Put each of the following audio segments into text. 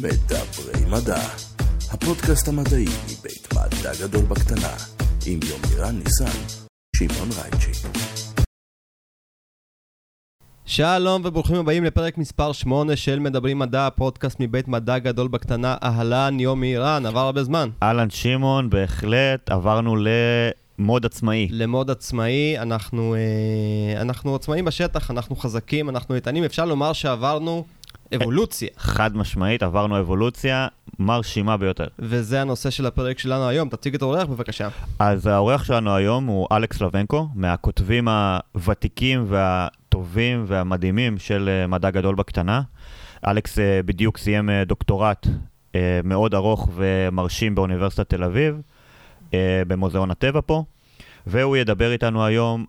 מדברי מדע, הפודקאסט המדעי מבית מדע גדול בקטנה, עם יומירן ניסן, שמעון רייצ'י. שלום וברוכים הבאים לפרק מספר 8 של מדברים מדע, פודקאסט מבית מדע גדול בקטנה, אהלן יומי רן, עבר הרבה זמן. אהלן שמעון, בהחלט, עברנו למוד עצמאי. למוד עצמאי, אנחנו, אה, אנחנו עצמאים בשטח, אנחנו חזקים, אנחנו איתנים, אפשר לומר שעברנו אבולוציה. חד משמעית, עברנו אבולוציה מרשימה ביותר. וזה הנושא של הפרק שלנו היום, תציג את האורח בבקשה. אז האורח שלנו היום הוא אלכס לבנקו, מהכותבים הוותיקים והטובים והמדהימים של אה, מדע גדול בקטנה. אלכס אה, בדיוק סיים אה, דוקטורט מאוד ארוך ומרשים באוניברסיטת תל אביב, במוזיאון הטבע פה, והוא ידבר איתנו היום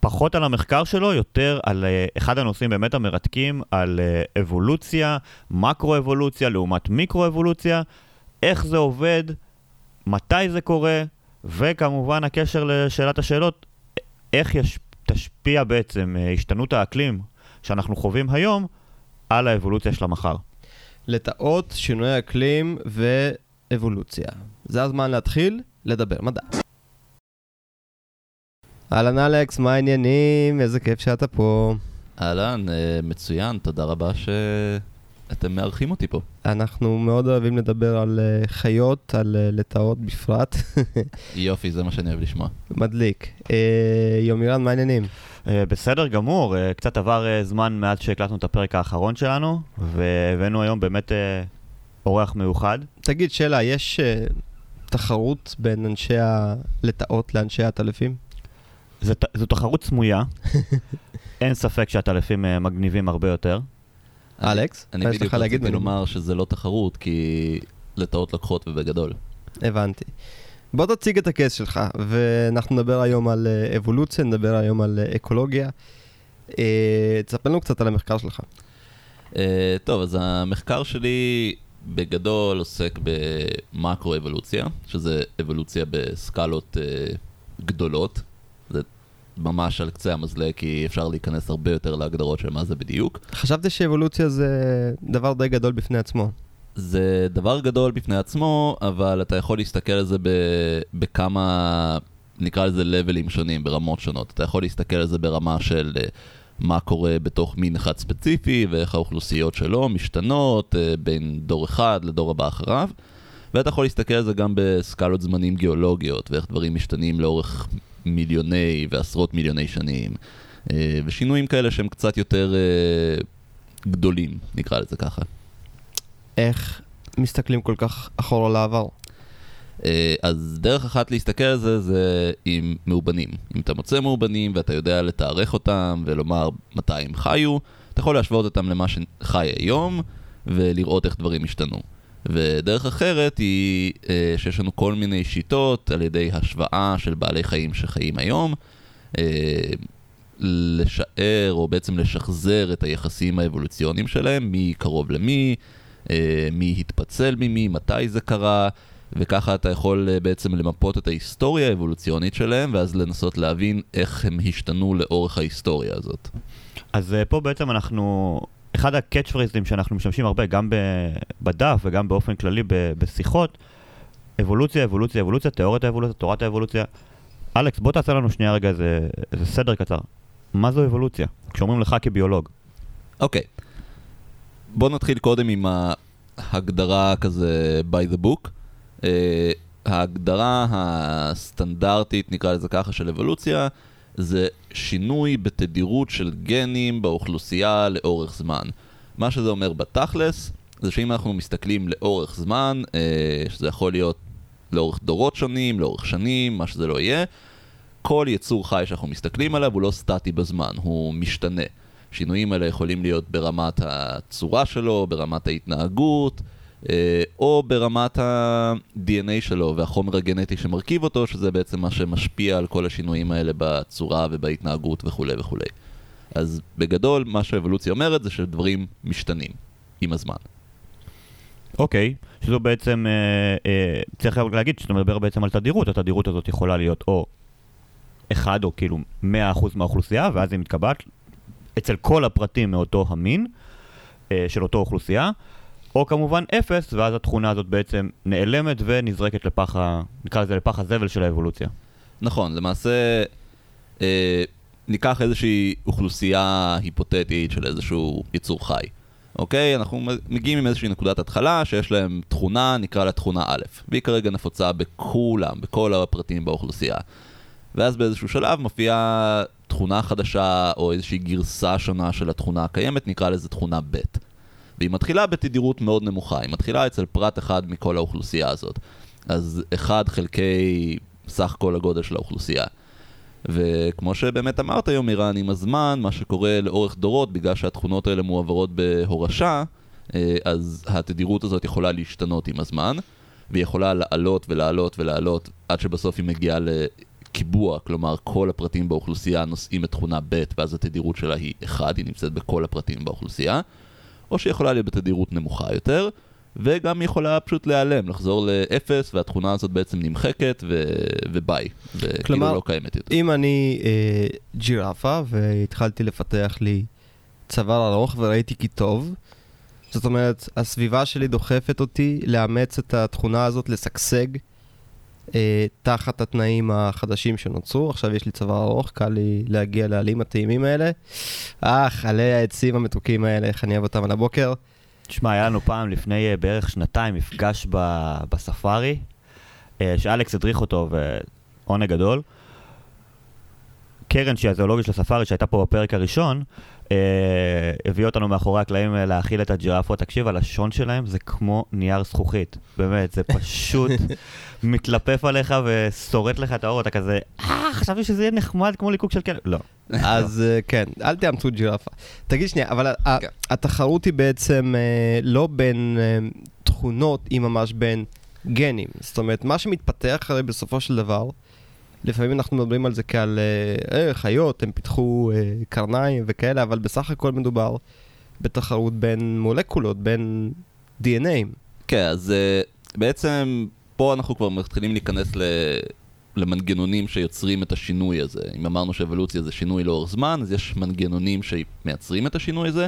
פחות על המחקר שלו, יותר על uh, אחד הנושאים באמת המרתקים, על uh, אבולוציה, מקרו-אבולוציה לעומת מיקרו-אבולוציה, איך זה עובד, מתי זה קורה, וכמובן הקשר לשאלת השאלות, איך יש, תשפיע בעצם uh, השתנות האקלים שאנחנו חווים היום על האבולוציה של המחר. לטאות, שינוי אקלים ואבולוציה. זה הזמן להתחיל לדבר מדע. אהלן אלכס, מה העניינים? איזה כיף שאתה פה. אהלן, אה, מצוין, תודה רבה שאתם מארחים אותי פה. אנחנו מאוד אוהבים לדבר על אה, חיות, על אה, לטאות בפרט. יופי, זה מה שאני אוהב לשמוע. מדליק. אה, יומירן, מה העניינים? בסדר גמור, קצת עבר זמן מאז שהקלטנו את הפרק האחרון שלנו, והבאנו היום באמת אורח מיוחד. תגיד, שאלה, יש אה, תחרות בין אנשי הלטאות לאנשי הטלפים? זו, תחרות סמויה, אין ספק שהטלפים מגניבים הרבה יותר. אלכס, אני בדיוק רציתי? לומר שזה לא תחרות, כי לטעות לקוחות ובגדול. הבנתי. בוא תציג את הקייס שלך, ואנחנו נדבר היום על אה, אבולוציה, נדבר היום על אה, אקולוגיה. אה, תספר לנו קצת על המחקר שלך. טוב, אז המחקר שלי בגדול עוסק במקרו-אבולוציה, שזה אבולוציה בסקלות גדולות. ממש על קצה המזלג, כי אפשר להיכנס הרבה יותר להגדרות של מה זה בדיוק. חשבתי שאבולוציה זה דבר די גדול בפני עצמו. זה דבר גדול בפני עצמו, אבל אתה יכול להסתכל על זה ב- בכמה, נקרא לזה לבלים שונים, ברמות שונות. אתה יכול להסתכל על זה ברמה של אה, מה קורה בתוך מין אחד ספציפי, ואיך האוכלוסיות שלו משתנות אה, בין דור אחד לדור הבא אחריו. ואתה יכול להסתכל על זה גם בסקלות זמנים גיאולוגיות, ואיך דברים משתנים לאורך מיליוני ועשרות מיליוני שנים. אה, ושינויים כאלה שהם קצת יותר אה, גדולים, נקרא לזה ככה. איך מסתכלים כל כך אחורה לעבר? אה, אז דרך אחת להסתכל על זה זה עם מאובנים. אם אתה מוצא מאובנים ואתה יודע לתארך אותם ולומר מתי הם חיו, אתה יכול להשוות אותם למה שחי היום ולראות איך דברים השתנו. ודרך אחרת היא אה, שיש לנו כל מיני שיטות על ידי השוואה של בעלי חיים שחיים היום, אה, לשער או בעצם לשחזר את היחסים האבולוציוניים שלהם, מי קרוב למי, אה, מי התפצל ממי, מתי זה קרה, וככה אתה יכול אה, בעצם למפות את ההיסטוריה האבולוציונית שלהם, ואז לנסות להבין איך הם השתנו לאורך ההיסטוריה הזאת. אז uh, פה בעצם אנחנו, אחד הקאץ' פרייזים שאנחנו משתמשים הרבה, גם בדף וגם באופן כללי בשיחות, אבולוציה, אבולוציה, אבולוציה, תיאוריית האבולוציה, תורת האבולוציה. אלכס, בוא תעשה לנו שנייה רגע איזה, איזה סדר קצר. מה זו אבולוציה? כשאומרים לך כביולוג. אוקיי, בוא נתחיל קודם עם ההגדרה כזה by the book. Uh, ההגדרה הסטנדרטית, נקרא לזה ככה, של אבולוציה, זה שינוי בתדירות של גנים באוכלוסייה לאורך זמן. מה שזה אומר בתכלס, זה שאם אנחנו מסתכלים לאורך זמן, uh, שזה יכול להיות לאורך דורות שונים, לאורך שנים, מה שזה לא יהיה, כל יצור חי שאנחנו מסתכלים עליו הוא לא סטטי בזמן, הוא משתנה. השינויים האלה יכולים להיות ברמת הצורה שלו, ברמת ההתנהגות, אה, או ברמת ה-DNA שלו והחומר הגנטי שמרכיב אותו, שזה בעצם מה שמשפיע על כל השינויים האלה בצורה ובהתנהגות וכולי וכולי. אז בגדול, מה שהאבולוציה אומרת זה שדברים משתנים עם הזמן. אוקיי, שזו בעצם, אה, אה, צריך להגיד שאתה מדבר בעצם על תדירות, התדירות הזאת יכולה להיות או אחד או כאילו 100% מהאוכלוסייה, ואז היא מתקבעת אצל כל הפרטים מאותו המין אה, של אותו אוכלוסייה, או כמובן אפס, ואז התכונה הזאת בעצם נעלמת ונזרקת לפח ה... נקרא לזה לפח הזבל של האבולוציה. נכון, למעשה אה, ניקח איזושהי אוכלוסייה היפותטית של איזשהו יצור חי. אוקיי? אנחנו מגיעים עם איזושהי נקודת התחלה שיש להם תכונה, נקרא לה תכונה א', והיא כרגע נפוצה בכולם, בכל הפרטים באוכלוסייה. ואז באיזשהו שלב מופיעה תכונה חדשה או איזושהי גרסה שונה של התכונה הקיימת, נקרא לזה תכונה ב'. והיא מתחילה בתדירות מאוד נמוכה, היא מתחילה אצל פרט אחד מכל האוכלוסייה הזאת. אז אחד חלקי סך כל הגודל של האוכלוסייה. וכמו שבאמת אמרת היום, אירן, עם הזמן, מה שקורה לאורך דורות, בגלל שהתכונות האלה מועברות בהורשה, אה, אז התדירות הזאת יכולה להשתנות עם הזמן, והיא יכולה לעלות ולעלות ולעלות, עד שבסוף היא מגיעה לקיבוע, כלומר כל הפרטים באוכלוסייה נושאים את תכונה ב', ואז התדירות שלה היא 1, היא נמצאת בכל הפרטים באוכלוסייה, או שהיא יכולה להיות בתדירות נמוכה יותר, וגם יכולה פשוט להיעלם, לחזור לאפס, והתכונה הזאת בעצם נמחקת, ו... וביי, וכאילו כלומר, לא קיימת יותר. אם אני אה, ג'ירפה והתחלתי לפתח לי צוואר ארוך וראיתי כי טוב, זאת אומרת, הסביבה שלי דוחפת אותי לאמץ את התכונה הזאת, לשגשג אה, תחת התנאים החדשים שנוצרו. עכשיו יש לי צוואר ארוך, קל לי להגיע לעלים הטעימים האלה. אך, עלי העצים המתוקים האלה, איך אני אוהב אותם על הבוקר. תשמע, היה לנו פעם לפני אה, בערך שנתיים מפגש ב... בספארי, אה, שאלכס הדריך אותו, ועונג גדול. קרן, שהיא הזואולוגית של הספארי, שהייתה פה בפרק הראשון, הביא אותנו מאחורי הקלעים אה, להאכיל את הג'ירפות. תקשיב, הלשון שלהם זה כמו נייר זכוכית. באמת, זה פשוט מתלפף עליך ושורט לך את האור, אתה כזה, אה, חשבתי שזה יהיה נחמד כמו ליקוק של כלב. לא. אז אה, כן, אל תאמצו ג'ירפה. תגיד שנייה, אבל כן. התחרות היא בעצם אה, לא בין אה, תכונות, היא ממש בין גנים. זאת אומרת, מה שמתפתח הרי בסופו של דבר, לפעמים אנחנו מדברים על זה כעל אה, אה, חיות, הם פיתחו אה, קרניים וכאלה, אבל בסך הכל מדובר בתחרות בין מולקולות, בין DNAים. כן, אז uh, בעצם פה אנחנו כבר מתחילים להיכנס ל... למנגנונים שיוצרים את השינוי הזה. אם אמרנו שאבולוציה זה שינוי לאורך זמן, אז יש מנגנונים שמייצרים את השינוי הזה,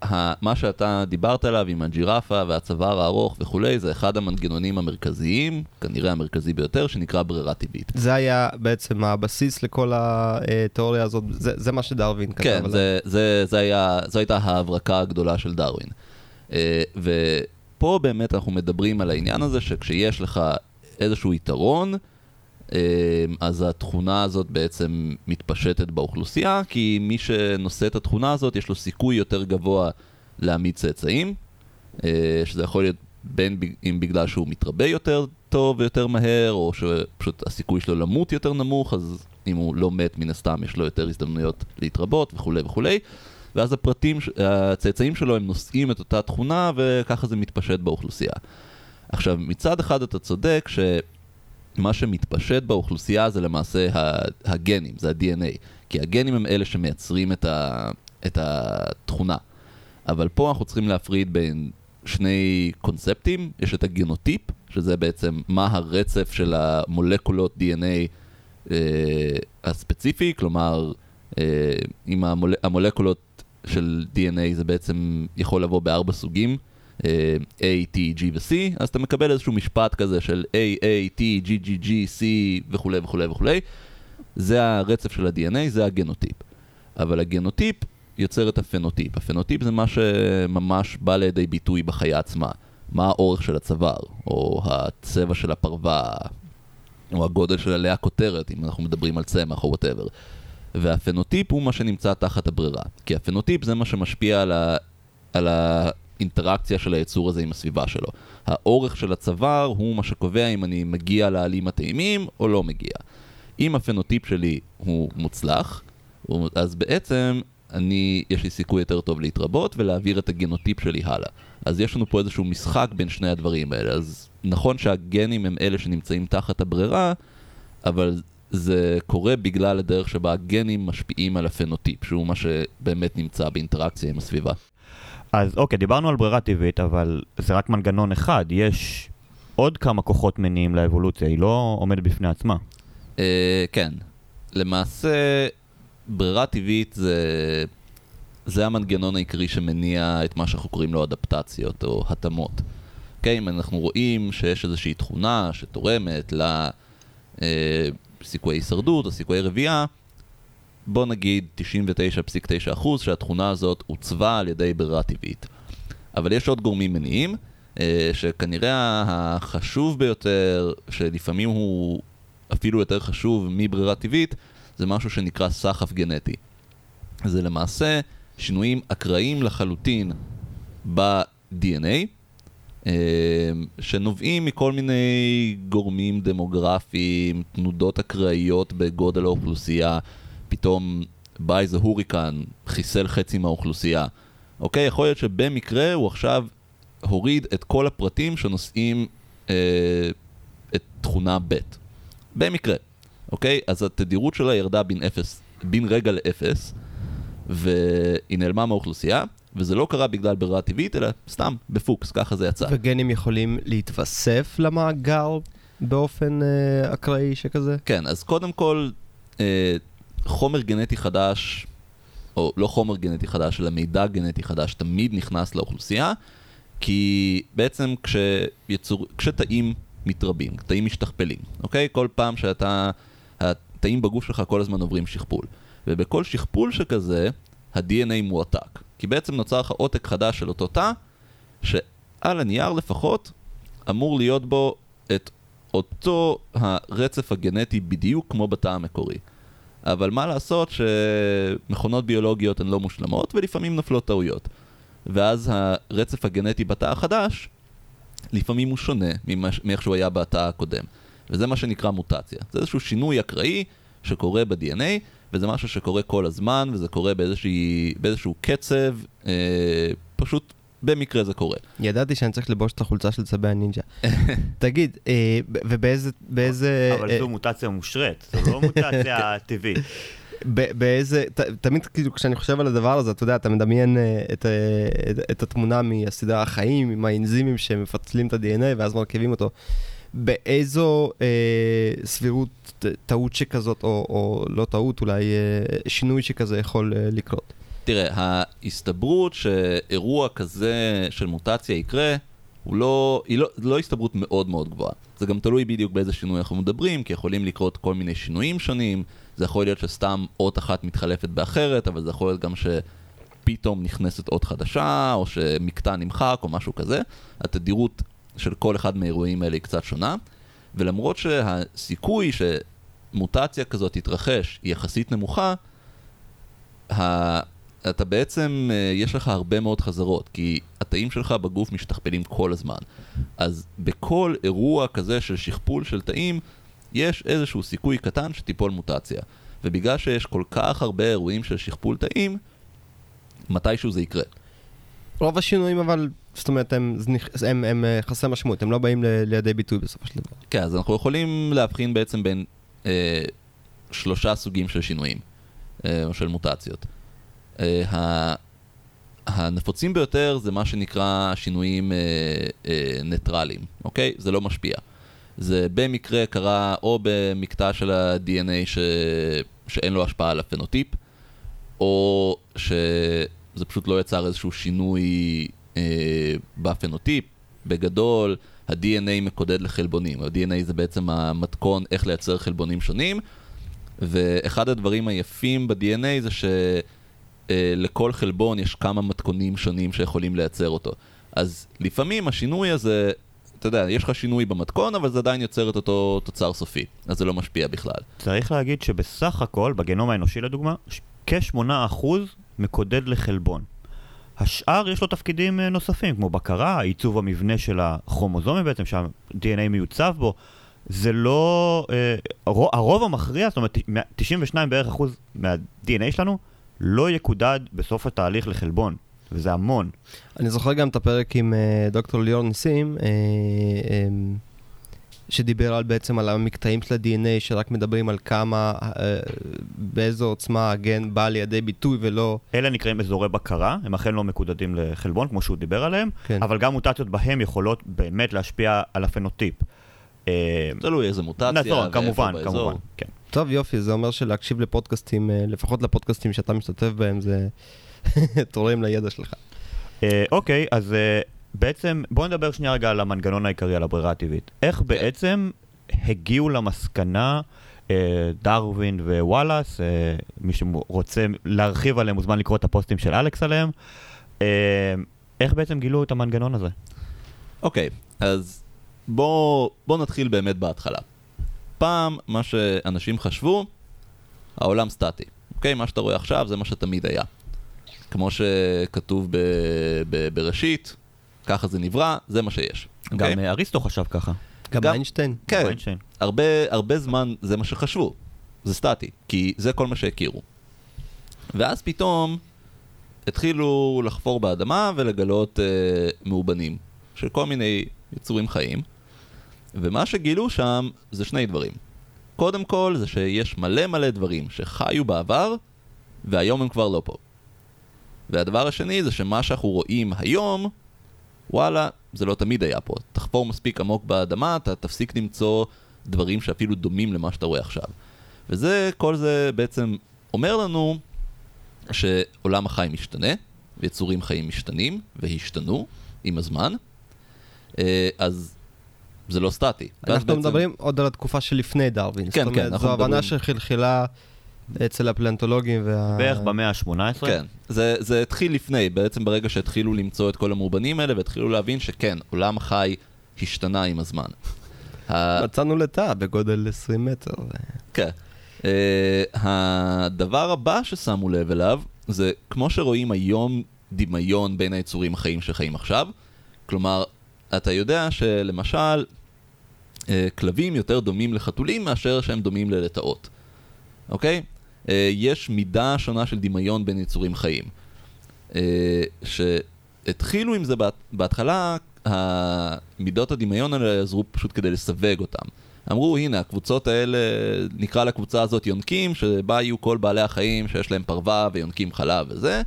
כשמה שאתה דיברת עליו עם הג'ירפה והצוואר הארוך וכולי, זה אחד המנגנונים המרכזיים, כנראה המרכזי ביותר, שנקרא ברירה טבעית. זה היה בעצם הבסיס לכל התיאוריה הזאת, זה, זה מה שדרווין כתב כן. זה, זה, זה היה, זו הייתה ההברקה הגדולה של דרווין. אה, ופה באמת אנחנו מדברים על העניין הזה שכשיש לך איזשהו יתרון, אז התכונה הזאת בעצם מתפשטת באוכלוסייה, כי מי שנושא את התכונה הזאת יש לו סיכוי יותר גבוה להעמיד צאצאים, אה, שזה יכול להיות בין אם בגלל שהוא מתרבה יותר טוב ויותר מהר, או שפשוט הסיכוי שלו למות יותר נמוך, אז אם הוא לא מת מן הסתם יש לו יותר הזדמנויות להתרבות וכולי וכולי. ואז הפרטים, ש- הצאצאים שלו הם נושאים את אותה תכונה וככה זה מתפשט באוכלוסייה. עכשיו, מצד אחד אתה צודק שמה שמתפשט באוכלוסייה זה למעשה הגנים, זה ה-DNA. כי הגנים הם אלה שמייצרים את, ה- את התכונה. אבל פה אנחנו צריכים להפריד בין שני קונספטים, יש את הגנוטיפ, שזה בעצם מה הרצף של המולקולות DNA אה, הספציפי, כלומר, אה, אם המול, המולקולות של DNA זה בעצם יכול לבוא בארבע סוגים, A, T, G ו-C, אז אתה מקבל איזשהו משפט כזה של A, A, T, G, G, G, C וכולי וכולי וכולי. זה הרצף של ה-DNA, זה הגנוטיפ. אבל הגנוטיפ יוצר את הפנוטיפ. הפנוטיפ זה מה שממש בא לידי ביטוי בחיה עצמה. מה האורך של הצוואר, או הצבע של הפרווה, או הגודל של עלי הכותרת, אם אנחנו מדברים על צמח או whatever. והפנוטיפ הוא מה שנמצא תחת הברירה. כי הפנוטיפ זה מה שמשפיע על, ה... על האינטראקציה של היצור הזה עם הסביבה שלו. האורך של הצוואר הוא מה שקובע אם אני מגיע לעלים הטעימים או לא מגיע. אם הפנוטיפ שלי הוא מוצלח, אז בעצם אני, יש לי סיכוי יותר טוב להתרבות ולהעביר את הגנוטיפ שלי הלאה. אז יש לנו פה איזשהו משחק בין שני הדברים האלה. אז נכון שהגנים הם אלה שנמצאים תחת הברירה, אבל זה קורה בגלל הדרך שבה הגנים משפיעים על הפנוטיפ, שהוא מה שבאמת נמצא באינטראקציה עם הסביבה. אז אוקיי, דיברנו על ברירה טבעית, אבל זה רק מנגנון אחד. יש עוד כמה כוחות מניעים לאבולוציה, היא לא עומדת בפני עצמה. אה, כן. למעשה, ברירה טבעית זה, זה המנגנון העיקרי שמניע את מה שאנחנו קוראים לו אדפטציות או התאמות. אוקיי, אם אנחנו רואים שיש איזושהי תכונה שתורמת לסיכויי הישרדות או סיכויי רבייה, בוא נגיד 99.9% שהתכונה הזאת עוצבה על ידי ברירה טבעית. אבל יש עוד גורמים מניעים, אה, שכנראה החשוב ביותר, שלפעמים הוא אפילו יותר חשוב מברירה טבעית, זה משהו שנקרא סחף גנטי. זה למעשה שינויים אקראיים לחלוטין ב-DNA, אה, שנובעים מכל מיני גורמים דמוגרפיים, תנודות אקראיות בגודל האוכלוסייה, פתאום בא איזה הוריקן, חיסל חצי מהאוכלוסייה. אוקיי? יכול להיות שבמקרה הוא עכשיו הוריד את כל הפרטים שנושאים אה, את תכונה ב'. במקרה, אוקיי? אז התדירות שלה ירדה בין, אפס, בין רגע לאפס, והיא נעלמה מהאוכלוסייה, וזה לא קרה בגלל ברירה טבעית, אלא סתם, בפוקס, ככה זה יצא. וגנים יכולים להתווסף למאגר באופן אה, אקראי שכזה? כן, אז קודם כל, אה, חומר גנטי חדש, או לא חומר גנטי חדש, אלא מידע גנטי חדש, תמיד נכנס לאוכלוסייה, כי בעצם כשיצור, כשתאים מתרבים, תאים משתכפלים, אוקיי? כל פעם שאתה, התאים בגוף שלך כל הזמן עוברים שכפול. ובכל שכפול שכזה, ה-DNA מועתק. כי בעצם נוצר לך עותק חדש של אותו תא, שעל הנייר לפחות, אמור להיות בו את אותו הרצף הגנטי בדיוק כמו בתא המקורי. אבל מה לעשות שמכונות ביולוגיות הן לא מושלמות ולפעמים נופלות טעויות. ואז הרצף הגנטי בתא החדש, לפעמים הוא שונה מאיך שהוא היה בתא הקודם. וזה מה שנקרא מוטציה. זה איזשהו שינוי אקראי שקורה ב-DNA, וזה משהו שקורה כל הזמן, וזה קורה באיזושהי, באיזשהו קצב, אה, פשוט במקרה זה קורה. ידעתי שאני צריך לבוש את החולצה של צבי הנינג'ה. תגיד, אה, ובאיזה... באיזה, אבל אה, זו מוטציה מושרת, זו לא מוטציה טבעית. באיזה, ת, תמיד כאילו כשאני חושב על הדבר הזה, אתה יודע, אתה מדמיין uh, את, uh, את, את התמונה מהסדרה החיים, עם האנזימים שמפצלים את ה-DNA ואז מרכיבים אותו. באיזו uh, סבירות טעות שכזאת, או, או לא טעות, אולי uh, שינוי שכזה יכול uh, לקרות? תראה, ההסתברות שאירוע כזה של מוטציה יקרה, הוא לא, היא לא, לא הסתברות מאוד מאוד גבוהה. זה גם תלוי בדיוק באיזה שינוי אנחנו מדברים, כי יכולים לקרות כל מיני שינויים שונים, זה יכול להיות שסתם אות אחת מתחלפת באחרת, אבל זה יכול להיות גם שפתאום נכנסת אות חדשה, או שמקטע נמחק, או משהו כזה. התדירות של כל אחד מהאירועים האלה היא קצת שונה, ולמרות שהסיכוי שמוטציה כזאת תתרחש היא יחסית נמוכה. אתה בעצם, אה, יש לך הרבה מאוד חזרות, כי התאים שלך בגוף משתכפלים כל הזמן. אז בכל אירוע כזה של שכפול של תאים, יש איזשהו סיכוי קטן שתיפול מוטציה. ובגלל שיש כל כך הרבה אירועים של שכפול תאים, מתישהו זה יקרה. רוב השינויים אבל, זאת אומרת, הם, הם, הם אה, חסרי משמעות, הם לא באים ל- לידי ביטוי בסופו של דבר. כן, אז אנחנו יכולים להבחין בעצם בין אה, שלושה סוגים של שינויים, אה, או של מוטציות. ה- הנפוצים ביותר זה מה שנקרא שינויים אה, אה, ניטרליים, אוקיי? זה לא משפיע. זה במקרה קרה או במקטע של ה-DNA ש... שאין לו השפעה על הפנוטיפ, או שזה פשוט לא יצר איזשהו שינוי אה, בפנוטיפ. בגדול, ה-DNA מקודד לחלבונים. ה-DNA זה בעצם המתכון איך לייצר חלבונים שונים, ואחד הדברים היפים ב-DNA זה שלכל חלבון יש כמה מתכונים שונים שיכולים לייצר אותו. אז לפעמים השינוי הזה, אתה יודע, יש לך שינוי במתכון, אבל זה עדיין יוצר את אותו תוצר סופי, אז זה לא משפיע בכלל. צריך להגיד שבסך הכל, בגנום האנושי לדוגמה, ש- כ-8% מקודד לחלבון. השאר יש לו תפקידים אה, נוספים, כמו בקרה, עיצוב המבנה של הכרומוזומים בעצם, שה-DNA מיוצב בו. זה לא... אה, הרו- הרוב המכריע, זאת אומרת, מה- 92 בערך אחוז מה-DNA שלנו, לא יקודד בסוף התהליך לחלבון, וזה המון. אני זוכר גם את הפרק עם אה, דוקטור ליאור ניסים, אה, אה, שדיבר על בעצם על המקטעים של ה-DNA, שרק מדברים על כמה, אה, באיזו עוצמה הגן בא לידי ביטוי ולא... אלה נקראים אזורי בקרה, הם אכן לא מקודדים לחלבון, כמו שהוא דיבר עליהם, כן. אבל גם מוטציות בהם יכולות באמת להשפיע על הפנוטיפ. תלוי איזה מוטציה, נכון, כמובן. כמובן, כן. טוב, יופי, זה אומר שלהקשיב לפודקאסטים, אה, לפחות לפודקאסטים שאתה משתתף בהם, זה, תורם לידע שלך. אה, אוקיי, אז אה, בעצם בואו נדבר שנייה רגע על המנגנון העיקרי, על הברירה הטבעית. איך בעצם הגיעו למסקנה אה, דרווין ווואלאס, אה, מי שרוצה להרחיב עליהם מוזמן לקרוא את הפוסטים של אלכס עליהם, אה, איך בעצם גילו את המנגנון הזה? אוקיי, אז בואו בוא נתחיל באמת בהתחלה. פעם, מה שאנשים חשבו, העולם סטטי. אוקיי? מה שאתה רואה עכשיו זה מה שתמיד היה. כמו שכתוב ב, ב, בראשית, ככה זה נברא, זה מה שיש. אוקיי? גם אה, אריסטו חשב ככה. גם גם- איינשטיין. כן, איינשטיין. הרבה, הרבה זמן זה מה שחשבו, זה סטטי, כי זה כל מה שהכירו. ואז פתאום התחילו לחפור באדמה ולגלות אה, מאובנים של כל מיני יצורים חיים, ומה שגילו שם זה שני דברים. קודם כל זה שיש מלא מלא דברים שחיו בעבר, והיום הם כבר לא פה. והדבר השני זה שמה שאנחנו רואים היום, וואלה, זה לא תמיד היה פה. תחפור מספיק עמוק באדמה, אתה תפסיק למצוא דברים שאפילו דומים למה שאתה רואה עכשיו. וזה, כל זה בעצם אומר לנו שעולם החיים משתנה, ויצורים חיים משתנים, והשתנו עם הזמן, אה, אז זה לא סטטי. אנחנו בעצם- מדברים עוד על התקופה שלפני דרווין. כן, זאת אומרת, כן, אנחנו זו הבנה מדברים- שחלחלה אצל הפלנטולוגים וה... בערך במאה ה-18. כן, זה, זה התחיל לפני, בעצם ברגע שהתחילו למצוא את כל המאובנים האלה, והתחילו להבין שכן, עולם החי השתנה עם הזמן. מצאנו לתא בגודל 20 מטר. כן. Uh, הדבר הבא ששמו לב אליו, זה כמו שרואים היום דמיון בין היצורים החיים שחיים עכשיו. כלומר, אתה יודע שלמשל, uh, כלבים יותר דומים לחתולים מאשר שהם דומים ללטאות. אוקיי? Uh, יש מידה שונה של דמיון בין יצורים חיים. Uh, שהתחילו עם זה בהת- בהתחלה, המידות הדמיון האלה עזרו פשוט כדי לסווג אותם. אמרו, הנה, הקבוצות האלה, נקרא לקבוצה הזאת יונקים, שבה יהיו כל בעלי החיים שיש להם פרווה ויונקים חלב וזה.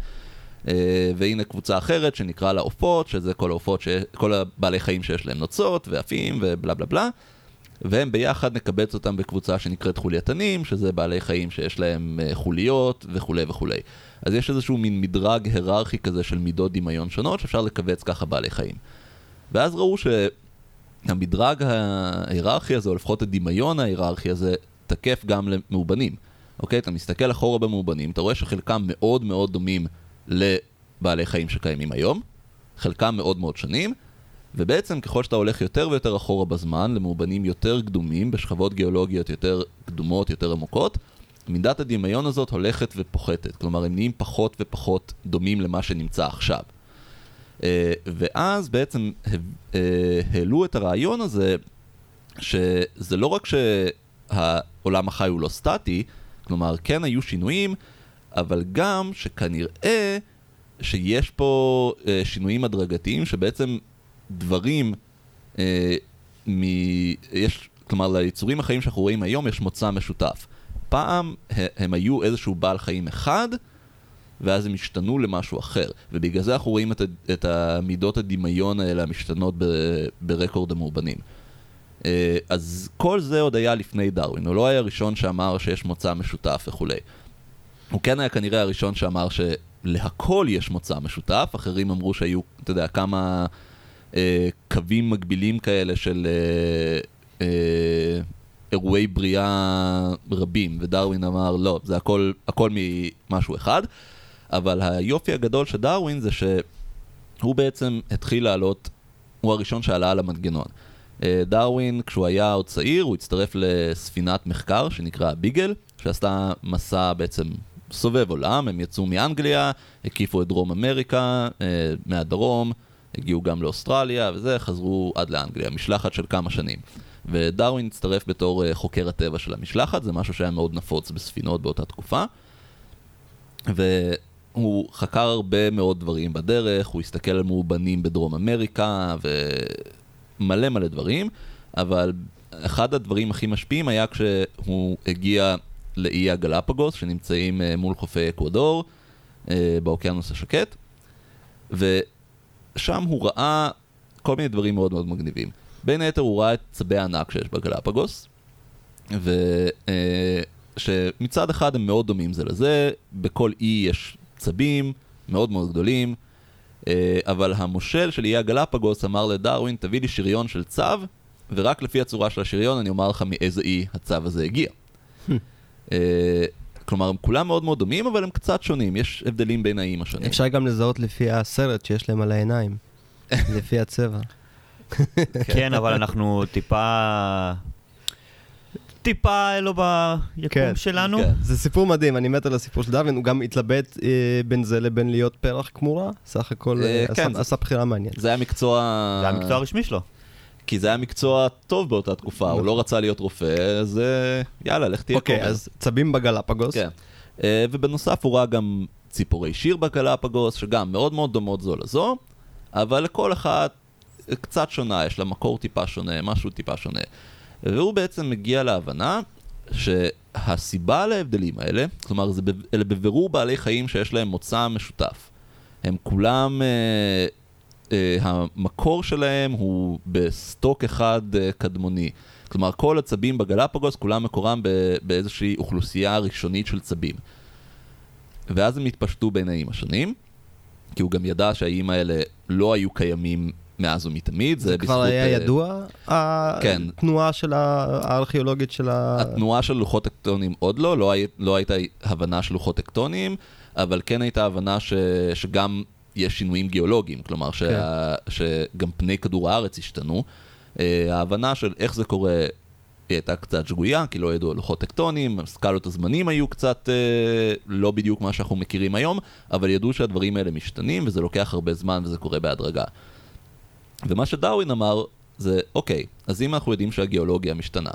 אה, והנה קבוצה אחרת שנקרא לה עופות, שזה כל העופות. כל הבעלי חיים שיש להם נוצות ועפים ובלה בלה בלה. והם ביחד נקבץ אותם בקבוצה שנקראת חולייתנים, שזה בעלי חיים שיש להם אה, חוליות וכולי וכולי. אז יש איזשהו מין מדרג היררכי כזה של מידות דמיון שונות, שאפשר לקבץ ככה בעלי חיים. ואז ראו שהמדרג ההיררכי הזה, או לפחות הדמיון ההיררכי הזה, תקף גם למאובנים. אוקיי? אתה מסתכל אחורה במאובנים, אתה רואה שחלקם מאוד מאוד דומים לבעלי חיים שקיימים היום, חלקם מאוד מאוד שונים, ובעצם ככל שאתה הולך יותר ויותר אחורה בזמן, למאובנים יותר קדומים, בשכבות גיאולוגיות יותר קדומות, יותר עמוקות, מידת הדמיון הזאת הולכת ופוחתת. כלומר, הם נהיים פחות ופחות דומים למה שנמצא עכשיו. אה, ואז בעצם אה, העלו את הרעיון הזה, שזה לא רק שהעולם החי הוא לא סטטי, כלומר, כן היו שינויים, אבל גם שכנראה שיש פה אה, שינויים הדרגתיים, שבעצם דברים, אה, מ... יש, כלומר, ליצורים החיים שאנחנו רואים היום יש מוצא משותף. פעם הם היו איזשהו בעל חיים אחד, ואז הם השתנו למשהו אחר. ובגלל זה אנחנו רואים את, את המידות הדמיון האלה המשתנות ב, ברקורד המאובנים. אה, אז כל זה עוד היה לפני דרווין, הוא לא היה הראשון שאמר שיש מוצא משותף וכולי. הוא כן היה כנראה הראשון שאמר שלהכל יש מוצא משותף, אחרים אמרו שהיו, אתה יודע, כמה אה, קווים מקבילים כאלה של אה, אה, אירועי בריאה רבים, ודרווין אמר לא, זה הכל, הכל ממשהו אחד, אבל היופי הגדול של דרווין זה שהוא בעצם התחיל לעלות, הוא הראשון שעלה על המנגנון. אה, דרווין, כשהוא היה עוד צעיר, הוא הצטרף לספינת מחקר שנקרא ביגל, שעשתה מסע בעצם סובב עולם, הם יצאו מאנגליה, הקיפו את דרום אמריקה, אה, מהדרום, הגיעו גם לאוסטרליה וזה, חזרו עד לאנגליה, משלחת של כמה שנים. ודרווין הצטרף בתור אה, חוקר הטבע של המשלחת, זה משהו שהיה מאוד נפוץ בספינות באותה תקופה. והוא חקר הרבה מאוד דברים בדרך, הוא הסתכל על מאובנים בדרום אמריקה ומלא מלא דברים, אבל אחד הדברים הכי משפיעים היה כשהוא הגיע לאי הגלפגוס, שנמצאים אה, מול חופי אקוודור, אה, באוקיינוס השקט, ושם הוא ראה כל מיני דברים מאוד מאוד מגניבים. בין היתר הוא ראה את צבי הענק שיש בגלפגוס, ושמצד אחד הם מאוד דומים זה לזה, בכל אי יש צבים מאוד מאוד גדולים, אה, אבל המושל של איי הגלפגוס אמר לדרווין, תביא לי שריון של צו, ורק לפי הצורה של השריון אני אומר לך מאיזה אי הצו הזה הגיע. אה, כלומר, הם כולם מאוד מאוד דומים, אבל הם קצת שונים, יש הבדלים בין האיים השונים. אפשר גם לזהות לפי הסרט שיש להם על העיניים, לפי הצבע. כן, אבל אנחנו טיפה... טיפה לא ביקום כן, שלנו. כן. זה סיפור מדהים, אני מת על הסיפור של דרווין, הוא גם התלבט אה, בין זה לבין להיות פרח כמורה, סך הכל אה, אה, כן, עשה- זה- עשה בחירה מעניינת. זה היה מקצוע... זה המקצוע הרשמי שלו. כי זה היה מקצוע טוב באותה תקופה, הוא לא רצה להיות רופא, אז אה, יאללה, לך תהיה אוקיי, כומר. אז צבים בגלפגוס. כן. אה, ובנוסף הוא ראה גם ציפורי שיר בגלפגוס, שגם מאוד מאוד דומות זו לזו, אבל לכל אחת קצת שונה, יש לה מקור טיפה שונה, משהו טיפה שונה. והוא בעצם מגיע להבנה שהסיבה להבדלים האלה, כלומר אלה בבירור בעלי חיים שיש להם מוצא משותף. הם כולם, אה, אה, המקור שלהם הוא בסטוק אחד אה, קדמוני. כלומר, כל הצבים בגלפגוס, כולם מקורם באיזושהי אוכלוסייה ראשונית של צבים. ואז הם התפשטו בין האיים השונים, כי הוא גם ידע שהאיים האלה לא היו קיימים מאז ומתמיד. זה כבר בזכות, היה אה, ידוע? כן. התנועה של הארכיאולוגית של ה... התנועה של לוחות טקטוניים עוד לא, לא, הי, לא הייתה הבנה של לוחות טקטוניים, אבל כן הייתה הבנה ש, שגם יש שינויים גיאולוגיים, כלומר שה, שגם פני כדור הארץ השתנו. אה, ההבנה של איך זה קורה היא הייתה קצת שגויה, כי לא ידעו על לוחות טקטוניים, סקלות הזמנים היו קצת אה, לא בדיוק מה שאנחנו מכירים היום, אבל ידעו שהדברים האלה משתנים וזה לוקח הרבה זמן וזה קורה בהדרגה. ומה שדרווין אמר זה, אוקיי, אז אם אנחנו יודעים שהגיאולוגיה משתנה,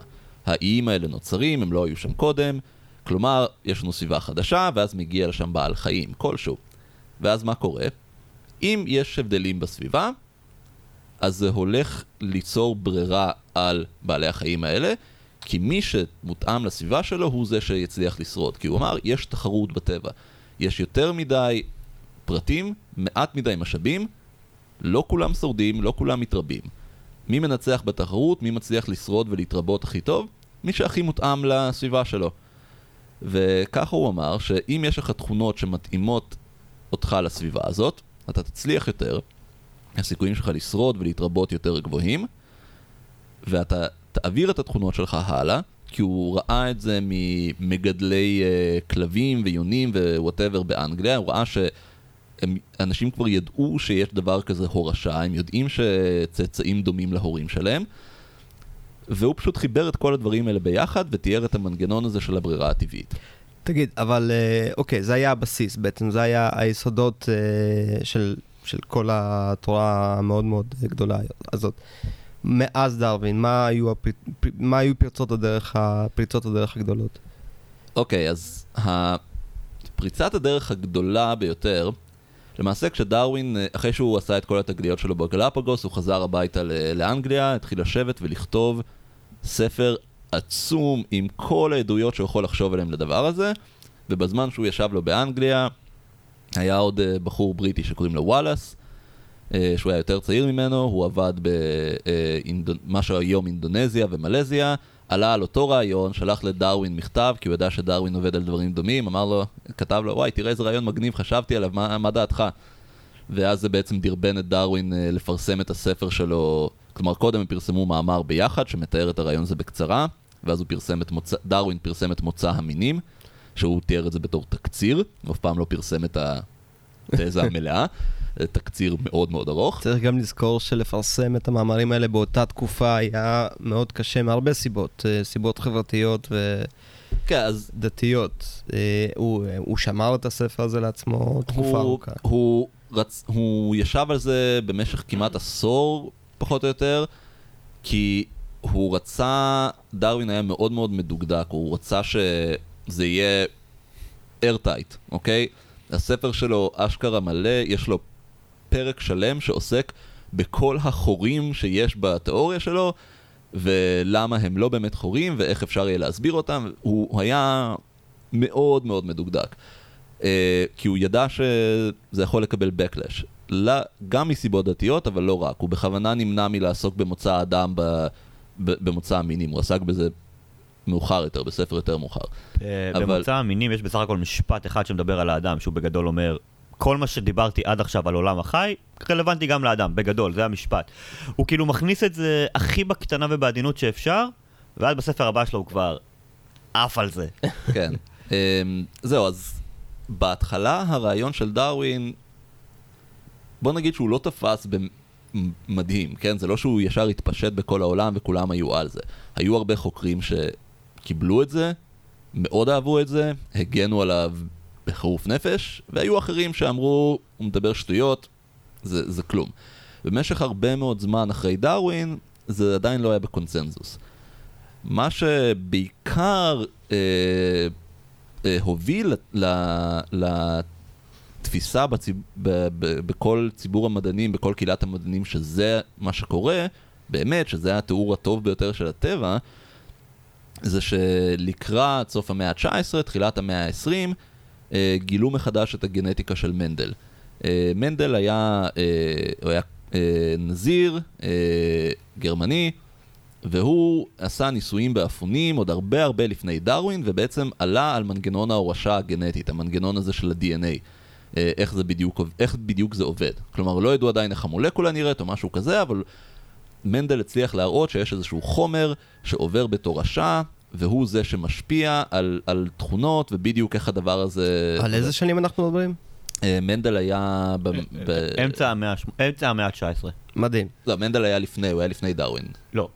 האיים האלה נוצרים, הם לא היו שם קודם, כלומר, יש לנו סביבה חדשה, ואז מגיע לשם בעל חיים כלשהו. ואז מה קורה? אם יש הבדלים בסביבה, אז זה הולך ליצור ברירה על בעלי החיים האלה, כי מי שמותאם לסביבה שלו הוא זה שיצליח לשרוד. כי הוא אמר, יש תחרות בטבע. יש יותר מדי פרטים, מעט מדי משאבים, לא כולם שורדים, לא כולם מתרבים. מי מנצח בתחרות, מי מצליח לשרוד ולהתרבות הכי טוב? מי שהכי מותאם לסביבה שלו. וככה הוא אמר שאם יש לך תכונות שמתאימות אותך לסביבה הזאת, אתה תצליח יותר, הסיכויים שלך לשרוד ולהתרבות יותר גבוהים, ואתה תעביר את התכונות שלך הלאה, כי הוא ראה את זה ממגדלי uh, כלבים ויונים ווואטאבר באנגליה, הוא ראה שאנשים כבר ידעו שיש דבר כזה הורשה, הם יודעים שצאצאים דומים להורים שלהם, והוא פשוט חיבר את כל הדברים האלה ביחד ותיאר את המנגנון הזה של הברירה הטבעית. תגיד, אבל אה, אוקיי, זה היה הבסיס בעצם, זה היה היסודות אה, של, של כל התורה המאוד מאוד גדולה הזאת. מאז דרווין, מה היו, הפר... מה היו פרצות הדרך, הפריצות הדרך הגדולות? אוקיי, אז ה- פריצת הדרך הגדולה ביותר, למעשה כשדרווין, אה, אחרי שהוא עשה את כל התגליות שלו בגלפגוס, הוא חזר הביתה לאנגליה, התחיל לשבת ולכתוב ספר עצום עם כל העדויות שהוא יכול לחשוב עליהן לדבר הזה, ובזמן שהוא ישב לו באנגליה, היה עוד אה, בחור בריטי שקוראים לו וואלאס, אה, שהוא היה יותר צעיר ממנו, הוא עבד במה שהיום אינדונזיה ומלזיה, עלה על אותו רעיון, שלח לדרווין מכתב, כי הוא ידע שדרווין עובד על דברים דומים, אמר לו, כתב לו, וואי, תראה איזה רעיון מגניב, חשבתי עליו, מה, מה דעתך? ואז זה בעצם דרבן את דרווין אה, לפרסם את הספר שלו, כלומר קודם הם פרסמו מאמר ביחד שמתאר את הרעיון הזה בקצרה, ואז הוא פרסם את מוצא, דרווין פרסם את מוצא המינים, שהוא תיאר את זה בתור תקציר, הוא אף פעם לא פרסם את התזה המלאה, זה תקציר מאוד מאוד ארוך. צריך גם לזכור שלפרסם את המאמרים האלה באותה תקופה היה מאוד קשה מהרבה סיבות, אה, סיבות חברתיות כן, אז ודתיות. אה, הוא, הוא שמר את הספר הזה לעצמו תקופה הוא, ארוכה. הוא, רצ... הוא ישב על זה במשך כמעט עשור, פחות או יותר, כי הוא רצה, דרווין היה מאוד מאוד מדוקדק, הוא רצה שזה יהיה איירטייט, אוקיי? הספר שלו אשכרה מלא, יש לו פרק שלם שעוסק בכל החורים שיש בתיאוריה שלו, ולמה הם לא באמת חורים, ואיך אפשר יהיה להסביר אותם. הוא היה מאוד מאוד מדוקדק. Uh, כי הוא ידע שזה יכול לקבל backlash. גם מסיבות דתיות, אבל לא רק. הוא בכוונה נמנע מלעסוק במוצא האדם ב, ב, במוצא המינים. הוא עסק בזה מאוחר יותר, בספר יותר מאוחר. אה, אבל- במוצא המינים יש בסך הכל משפט אחד שמדבר על האדם, שהוא בגדול אומר, כל מה שדיברתי עד עכשיו על עולם החי, רלוונטי גם לאדם, בגדול, זה המשפט. הוא כאילו מכניס את זה הכי בקטנה ובעדינות שאפשר, ואז בספר הבא שלו הוא כבר עף על זה. כן. אמ, זהו, אז בהתחלה הרעיון של דרווין, בוא נגיד שהוא לא תפס במדהים, כן? זה לא שהוא ישר התפשט בכל העולם וכולם היו על זה. היו הרבה חוקרים שקיבלו את זה, מאוד אהבו את זה, הגנו עליו בחירוף נפש, והיו אחרים שאמרו, הוא מדבר שטויות, זה, זה כלום. במשך הרבה מאוד זמן אחרי דרווין, זה עדיין לא היה בקונצנזוס. מה שבעיקר אה, אה, הוביל לתפיסה בציב, ב, ב, בכל ציבור המדענים, בכל קהילת המדענים, שזה מה שקורה, באמת, שזה התיאור הטוב ביותר של הטבע, זה שלקראת סוף המאה ה-19, תחילת המאה ה-20, אה, גילו מחדש את הגנטיקה של מנדל. אה, מנדל היה, אה, הוא היה נזיר, גרמני, והוא עשה ניסויים באפונים עוד הרבה הרבה לפני דרווין, ובעצם עלה על מנגנון ההורשה הגנטית, המנגנון הזה של ה-DNA. אה, איך זה בדיוק, איך בדיוק זה עובד. כלומר, לא ידעו עדיין איך המולקולה נראית או משהו כזה, אבל מנדל הצליח להראות שיש איזשהו חומר שעובר בתורשה, והוא זה שמשפיע על, על תכונות, ובדיוק איך הדבר הזה... על איזה שנים אנחנו מדברים? אה, מנדל היה... ב, ב... אמצע המאה אמצע המאה ה-19. מדהים. לא, מנדל היה לפני, הוא היה לפני דרווין. לא.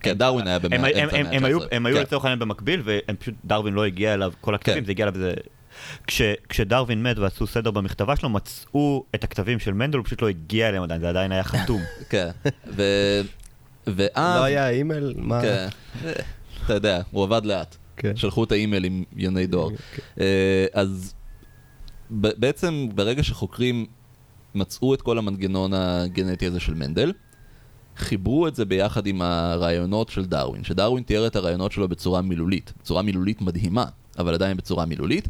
כן, דרווין היה באמצע המאה הם, ה-19. הם היו, היו כן. לצורך העניין במקביל, והם פשוט, דרווין לא הגיע אליו, כל הכתבים, כן. זה הגיע אליו איזה... כש, כשדרווין מת ועשו סדר במכתבה שלו, מצאו את הכתבים של מנדל, הוא פשוט לא הגיע אליהם עדיין, זה עדיין היה חתום. כן, ו... ואז... לא היה אימייל? מה? כן, אתה יודע, הוא עבד לאט. כן. שלחו את האימייל עם יוני דואר. אה, אז בעצם ברגע שחוקרים מצאו את כל המנגנון הגנטי הזה של מנדל, חיברו את זה ביחד עם הרעיונות של דרווין, שדרווין תיאר את הרעיונות שלו בצורה מילולית, בצורה מילולית מדהימה, אבל עדיין בצורה מילולית,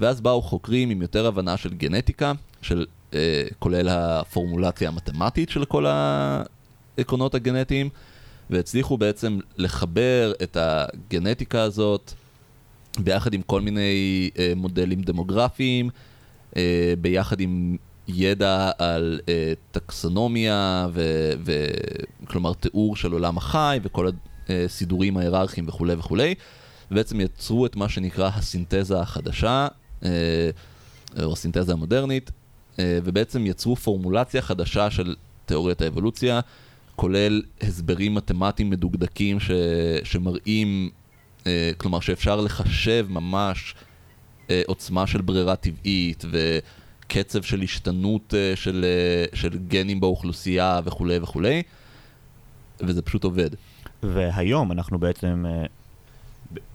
ואז באו חוקרים עם יותר הבנה של גנטיקה, של, אה, כולל הפורמולציה המתמטית של כל העקרונות הגנטיים, והצליחו בעצם לחבר את הגנטיקה הזאת ביחד עם כל מיני אה, מודלים דמוגרפיים, אה, ביחד עם ידע על אה, טקסונומיה, ו, כלומר תיאור של עולם החי וכל הסידורים ההיררכיים וכולי וכולי, ובעצם יצרו את מה שנקרא הסינתזה החדשה, אה, או הסינתזה המודרנית, אה, ובעצם יצרו פורמולציה חדשה של תיאוריית האבולוציה, כולל הסברים מתמטיים מדוקדקים ש, שמראים, אה, כלומר שאפשר לחשב ממש אה, עוצמה של ברירה טבעית וקצב של השתנות אה, של, אה, של גנים באוכלוסייה וכולי וכולי, וזה פשוט עובד. והיום אנחנו בעצם, אה,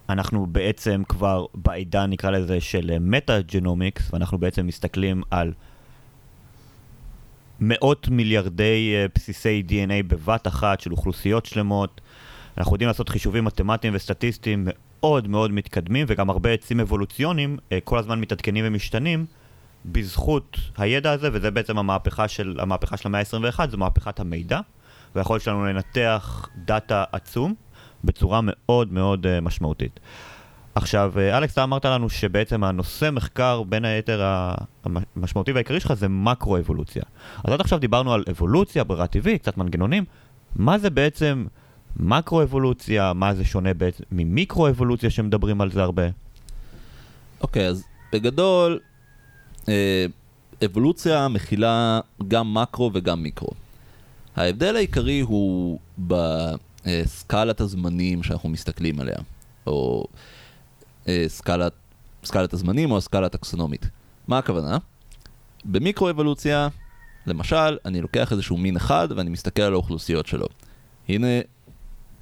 אנחנו בעצם כבר בעידן, נקרא לזה, של מטה-ג'נומיקס, ואנחנו בעצם מסתכלים על מאות מיליארדי אה, בסיסי DNA בבת אחת של אוכלוסיות שלמות. אנחנו יודעים לעשות חישובים מתמטיים וסטטיסטיים מאוד מאוד מתקדמים, וגם הרבה עצים אבולוציוניים אה, כל הזמן מתעדכנים ומשתנים בזכות הידע הזה, וזה בעצם המהפכה של, המהפכה של המאה ה-21, זו מהפכת המידע, והיכולת שלנו לנתח דאטה עצום בצורה מאוד מאוד אה, משמעותית. עכשיו, אה, אלכס, אתה אמרת לנו שבעצם הנושא מחקר, בין היתר המשמעותי והעיקרי שלך זה מקרו-אבולוציה. אז עד עכשיו דיברנו על אבולוציה, ברירה טבעית, קצת מנגנונים. מה זה בעצם מקרו-אבולוציה? מה זה שונה בעצם ממיקרו-אבולוציה שמדברים על זה הרבה? אוקיי, אז בגדול, אה, אבולוציה מכילה גם מקרו וגם מיקרו. ההבדל העיקרי הוא בסקלת הזמנים שאנחנו מסתכלים עליה, או אה, סקלת, סקלת הזמנים או הסקלה הטקסונומית. מה הכוונה? במיקרו-אבולוציה, למשל, אני לוקח איזשהו מין אחד ואני מסתכל על האוכלוסיות שלו. הנה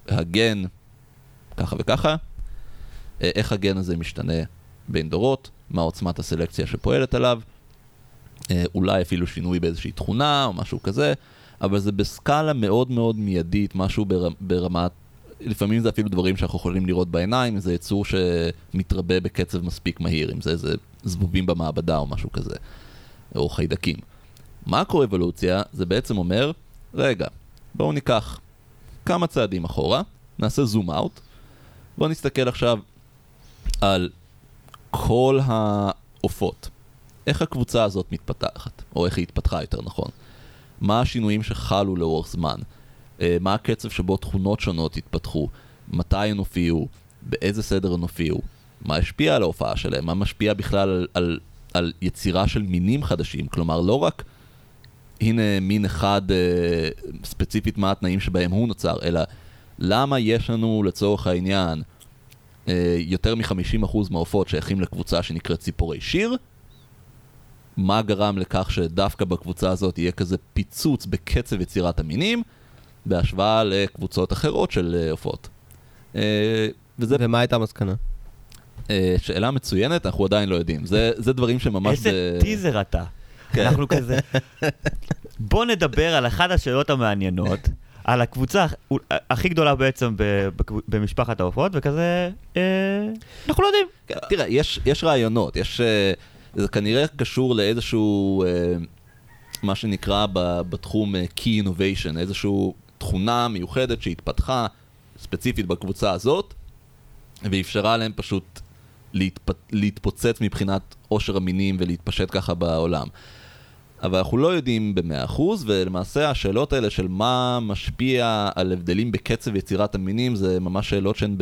הגן ככה וככה, אה, איך הגן הזה משתנה בין דורות, מה עוצמת הסלקציה שפועלת עליו, אה, אולי אפילו שינוי באיזושהי תכונה או משהו כזה, אבל זה בסקאלה מאוד מאוד מיידית, משהו בר, ברמת, לפעמים זה אפילו דברים שאנחנו יכולים לראות בעיניים, זה יצור שמתרבה בקצב מספיק מהיר, אם זה איזה זבובים במעבדה או משהו כזה, או חיידקים. מקרו-אבולוציה זה בעצם אומר, רגע, בואו ניקח כמה צעדים אחורה, נעשה זום אאוט, בואו נסתכל עכשיו על כל העופות, איך הקבוצה הזאת מתפתחת, או איך היא התפתחה יותר נכון. מה השינויים שחלו לאורך זמן, אה, מה הקצב שבו תכונות שונות התפתחו, מתי הן הופיעו, באיזה סדר הן הופיעו, מה השפיע על ההופעה שלהם, מה משפיע בכלל על, על, על יצירה של מינים חדשים, כלומר לא רק הנה מין אחד אה, ספציפית מה התנאים שבהם הוא נוצר, אלא למה יש לנו לצורך העניין אה, יותר מ-50% מהעופות שייכים לקבוצה שנקראת ציפורי שיר, מה גרם לכך שדווקא בקבוצה הזאת יהיה כזה פיצוץ בקצב יצירת המינים, בהשוואה לקבוצות אחרות של אה, עופות. אה, וזה ומה הייתה המסקנה? אה, שאלה מצוינת, אנחנו עדיין לא יודעים. זה, זה דברים שממש... איזה ב- טיזר אתה. כן. אנחנו כזה... בוא נדבר על אחת השאלות המעניינות, על הקבוצה הכי גדולה בעצם במשפחת העופות, וכזה... אה, אנחנו לא יודעים. כן, תראה, יש, יש רעיונות, יש... זה כנראה קשור לאיזשהו, אה, מה שנקרא ב- בתחום אה, Key Innovation, איזושהי תכונה מיוחדת שהתפתחה ספציפית בקבוצה הזאת, ואפשרה להם פשוט להתפ... להתפוצץ מבחינת עושר המינים ולהתפשט ככה בעולם. אבל אנחנו לא יודעים ב-100%, ולמעשה השאלות האלה של מה משפיע על הבדלים בקצב יצירת המינים, זה ממש שאלות שהן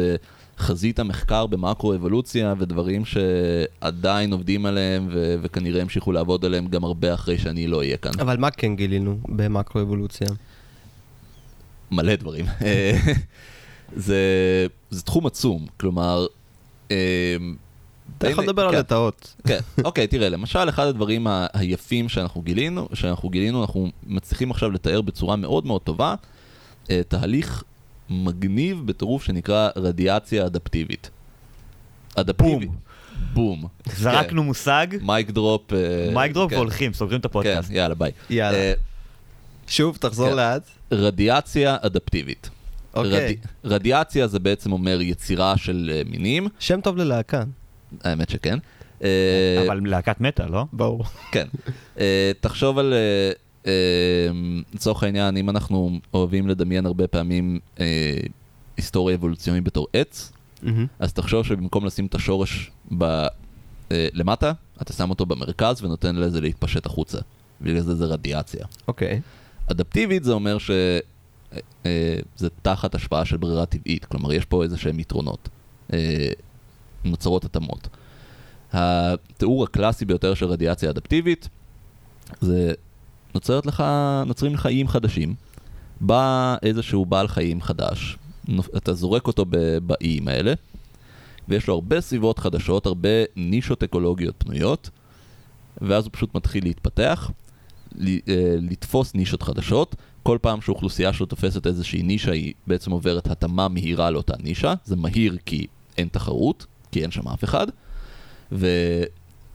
בחזית המחקר במקרו-אבולוציה, ודברים שעדיין עובדים עליהם, ו- וכנראה ימשיכו לעבוד עליהם גם הרבה אחרי שאני לא אהיה כאן. אבל מה כן גילינו במקרו-אבולוציה? מלא דברים. זה, זה תחום עצום, כלומר... אתה יכול לדבר על כן. לטאות. כן, אוקיי, תראה, למשל, אחד הדברים היפים שאנחנו גילינו, שאנחנו גילינו, אנחנו מצליחים עכשיו לתאר בצורה מאוד מאוד טובה, אה, תהליך מגניב בטירוף שנקרא רדיאציה אדפטיבית. אדפטיבית. בום. זרקנו מושג, מייק דרופ. אה, mic drop כן, והולכים, סוגרים את כן, הפודקאסט. יאללה, ביי. יאללה. אה, שוב, תחזור כן. לאט. רדיאציה אדפטיבית. אוקיי. רדי- רדיאציה זה בעצם אומר יצירה של אה, מינים, שם טוב ללהקה. האמת שכן. אבל להקת מטא, לא? ברור. כן. תחשוב על, לצורך העניין, אם אנחנו אוהבים לדמיין הרבה פעמים אה, היסטוריה אבולוציונית בתור עץ, מהמם. אז תחשוב שבמקום לשים את השורש ב, אה, למטה, אתה שם אותו במרכז ונותן לזה להתפשט החוצה. בגלל זה זה רדיאציה. אוקיי. אדפטיבית זה אומר שזה תחת השפעה של ברירה טבעית, כלומר יש פה איזה שהם יתרונות, אה, נוצרות התאמות. התיאור הקלאסי ביותר של רדיאציה אדפטיבית זה נוצרת לך, נוצרים לך איים חדשים, בא איזשהו בעל חיים חדש, אתה זורק אותו באיים האלה, ויש לו הרבה סביבות חדשות, הרבה נישות אקולוגיות פנויות, ואז הוא פשוט מתחיל להתפתח, אה, לתפוס נישות חדשות. כל פעם שאוכלוסייה שלו תופסת איזושהי נישה, היא בעצם עוברת התאמה מהירה לאותה נישה. זה מהיר כי אין תחרות, כי אין שם אף אחד.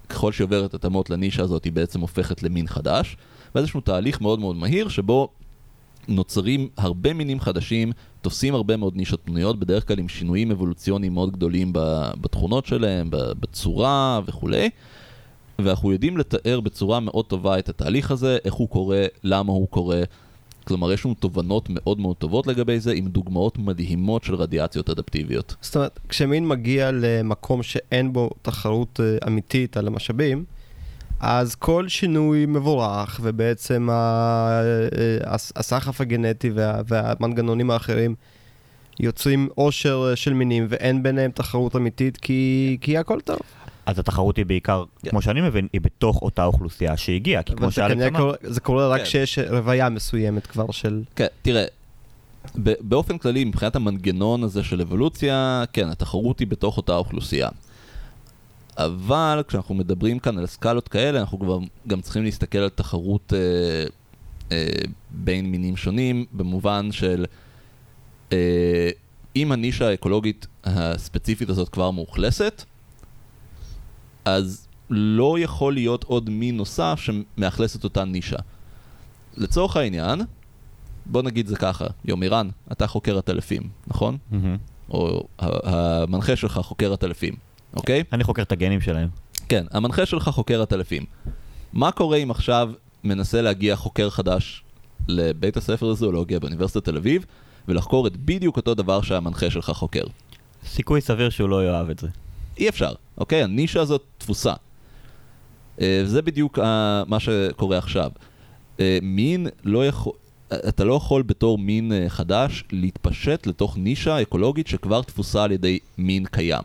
וככל שהיא עוברת התאמות לנישה הזאת, היא בעצם הופכת למין חדש. ואיזשהו תהליך מאוד מאוד מהיר, שבו נוצרים הרבה מינים חדשים, תופסים הרבה מאוד נישות פנויות, בדרך כלל עם שינויים אבולוציוניים מאוד גדולים בתכונות שלהם, בצורה וכולי. ואנחנו יודעים לתאר בצורה מאוד טובה את התהליך הזה, איך הוא קורה, למה הוא קורה. כלומר, יש לנו תובנות מאוד מאוד טובות לגבי זה, עם דוגמאות מדהימות של רדיאציות אדפטיביות. זאת אומרת, כשמין מגיע למקום שאין בו תחרות אה, אמיתית על המשאבים, אז כל שינוי מבורך, ובעצם אה, הס- הסחף הגנטי וה- והמנגנונים האחרים יוצרים עושר אה, של מינים, ואין ביניהם תחרות אמיתית, כי, כי הכל טוב. אז התחרות היא בעיקר, כן. כמו שאני מבין, היא בתוך אותה אוכלוסייה שהגיעה, כי כמו כנראה אמר, זה קורה רק כן. כשיש רוויה מסוימת כבר של... כן, תראה, ב- באופן כללי, מבחינת המנגנון הזה של אבולוציה, כן, התחרות היא בתוך אותה אוכלוסייה. אבל כשאנחנו מדברים כאן על סקלות כאלה, אנחנו כבר גם צריכים להסתכל על תחרות אה, אה, בין מינים שונים, במובן של אה, אם הנישה האקולוגית הספציפית הזאת כבר מאוכלסת, אז לא יכול להיות עוד מין נוסף שמאכלס את אותה נישה. לצורך העניין, בוא נגיד זה ככה, יומירן, אתה חוקר עטלפים, נכון? מהמם. או המנחה שלך חוקר עטלפים, אוקיי? אני חוקר את הגנים שלהם. כן, המנחה שלך חוקר עטלפים. מה קורה אם עכשיו מנסה להגיע חוקר חדש לבית הספר לזואולוגיה באוניברסיטת תל אביב, ולחקור את בדיוק אותו דבר שהמנחה שלך חוקר? סיכוי סביר שהוא לא יאהב את זה. אי אפשר, אוקיי? הנישה הזאת תפוסה. אה, זה בדיוק אה, מה שקורה עכשיו. אה, מין לא יכול... אתה לא יכול בתור מין חדש להתפשט לתוך נישה אקולוגית שכבר תפוסה על ידי מין קיים.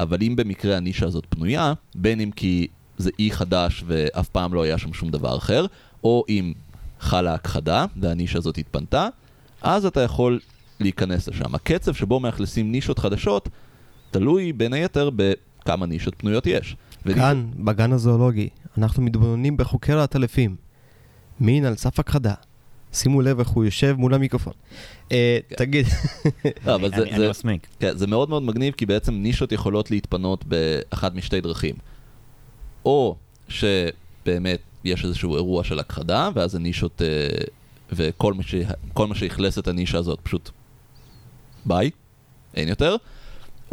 אבל אם במקרה הנישה הזאת פנויה, בין אם כי זה אי חדש ואף פעם לא היה שם שום דבר אחר, או אם חלה הכחדה והנישה הזאת התפנתה, אז אתה יכול להיכנס לשם. הקצב שבו מאכלסים נישות חדשות תלוי בין היתר בכמה נישות פנויות יש. כאן, בגן הזואולוגי, אנחנו מתבוננים בחוקר העטלפים. מין על סף הכחדה. שימו לב איך הוא יושב מול המיקרופון. אה, תגיד, לא, אבל זה, אני מסמיק. כן, זה מאוד מאוד מגניב, כי בעצם נישות יכולות להתפנות באחת משתי דרכים. או שבאמת יש איזשהו אירוע של הכחדה, ואז הנישות, אה, וכל מה שאכלס את הנישה הזאת פשוט ביי, אין יותר.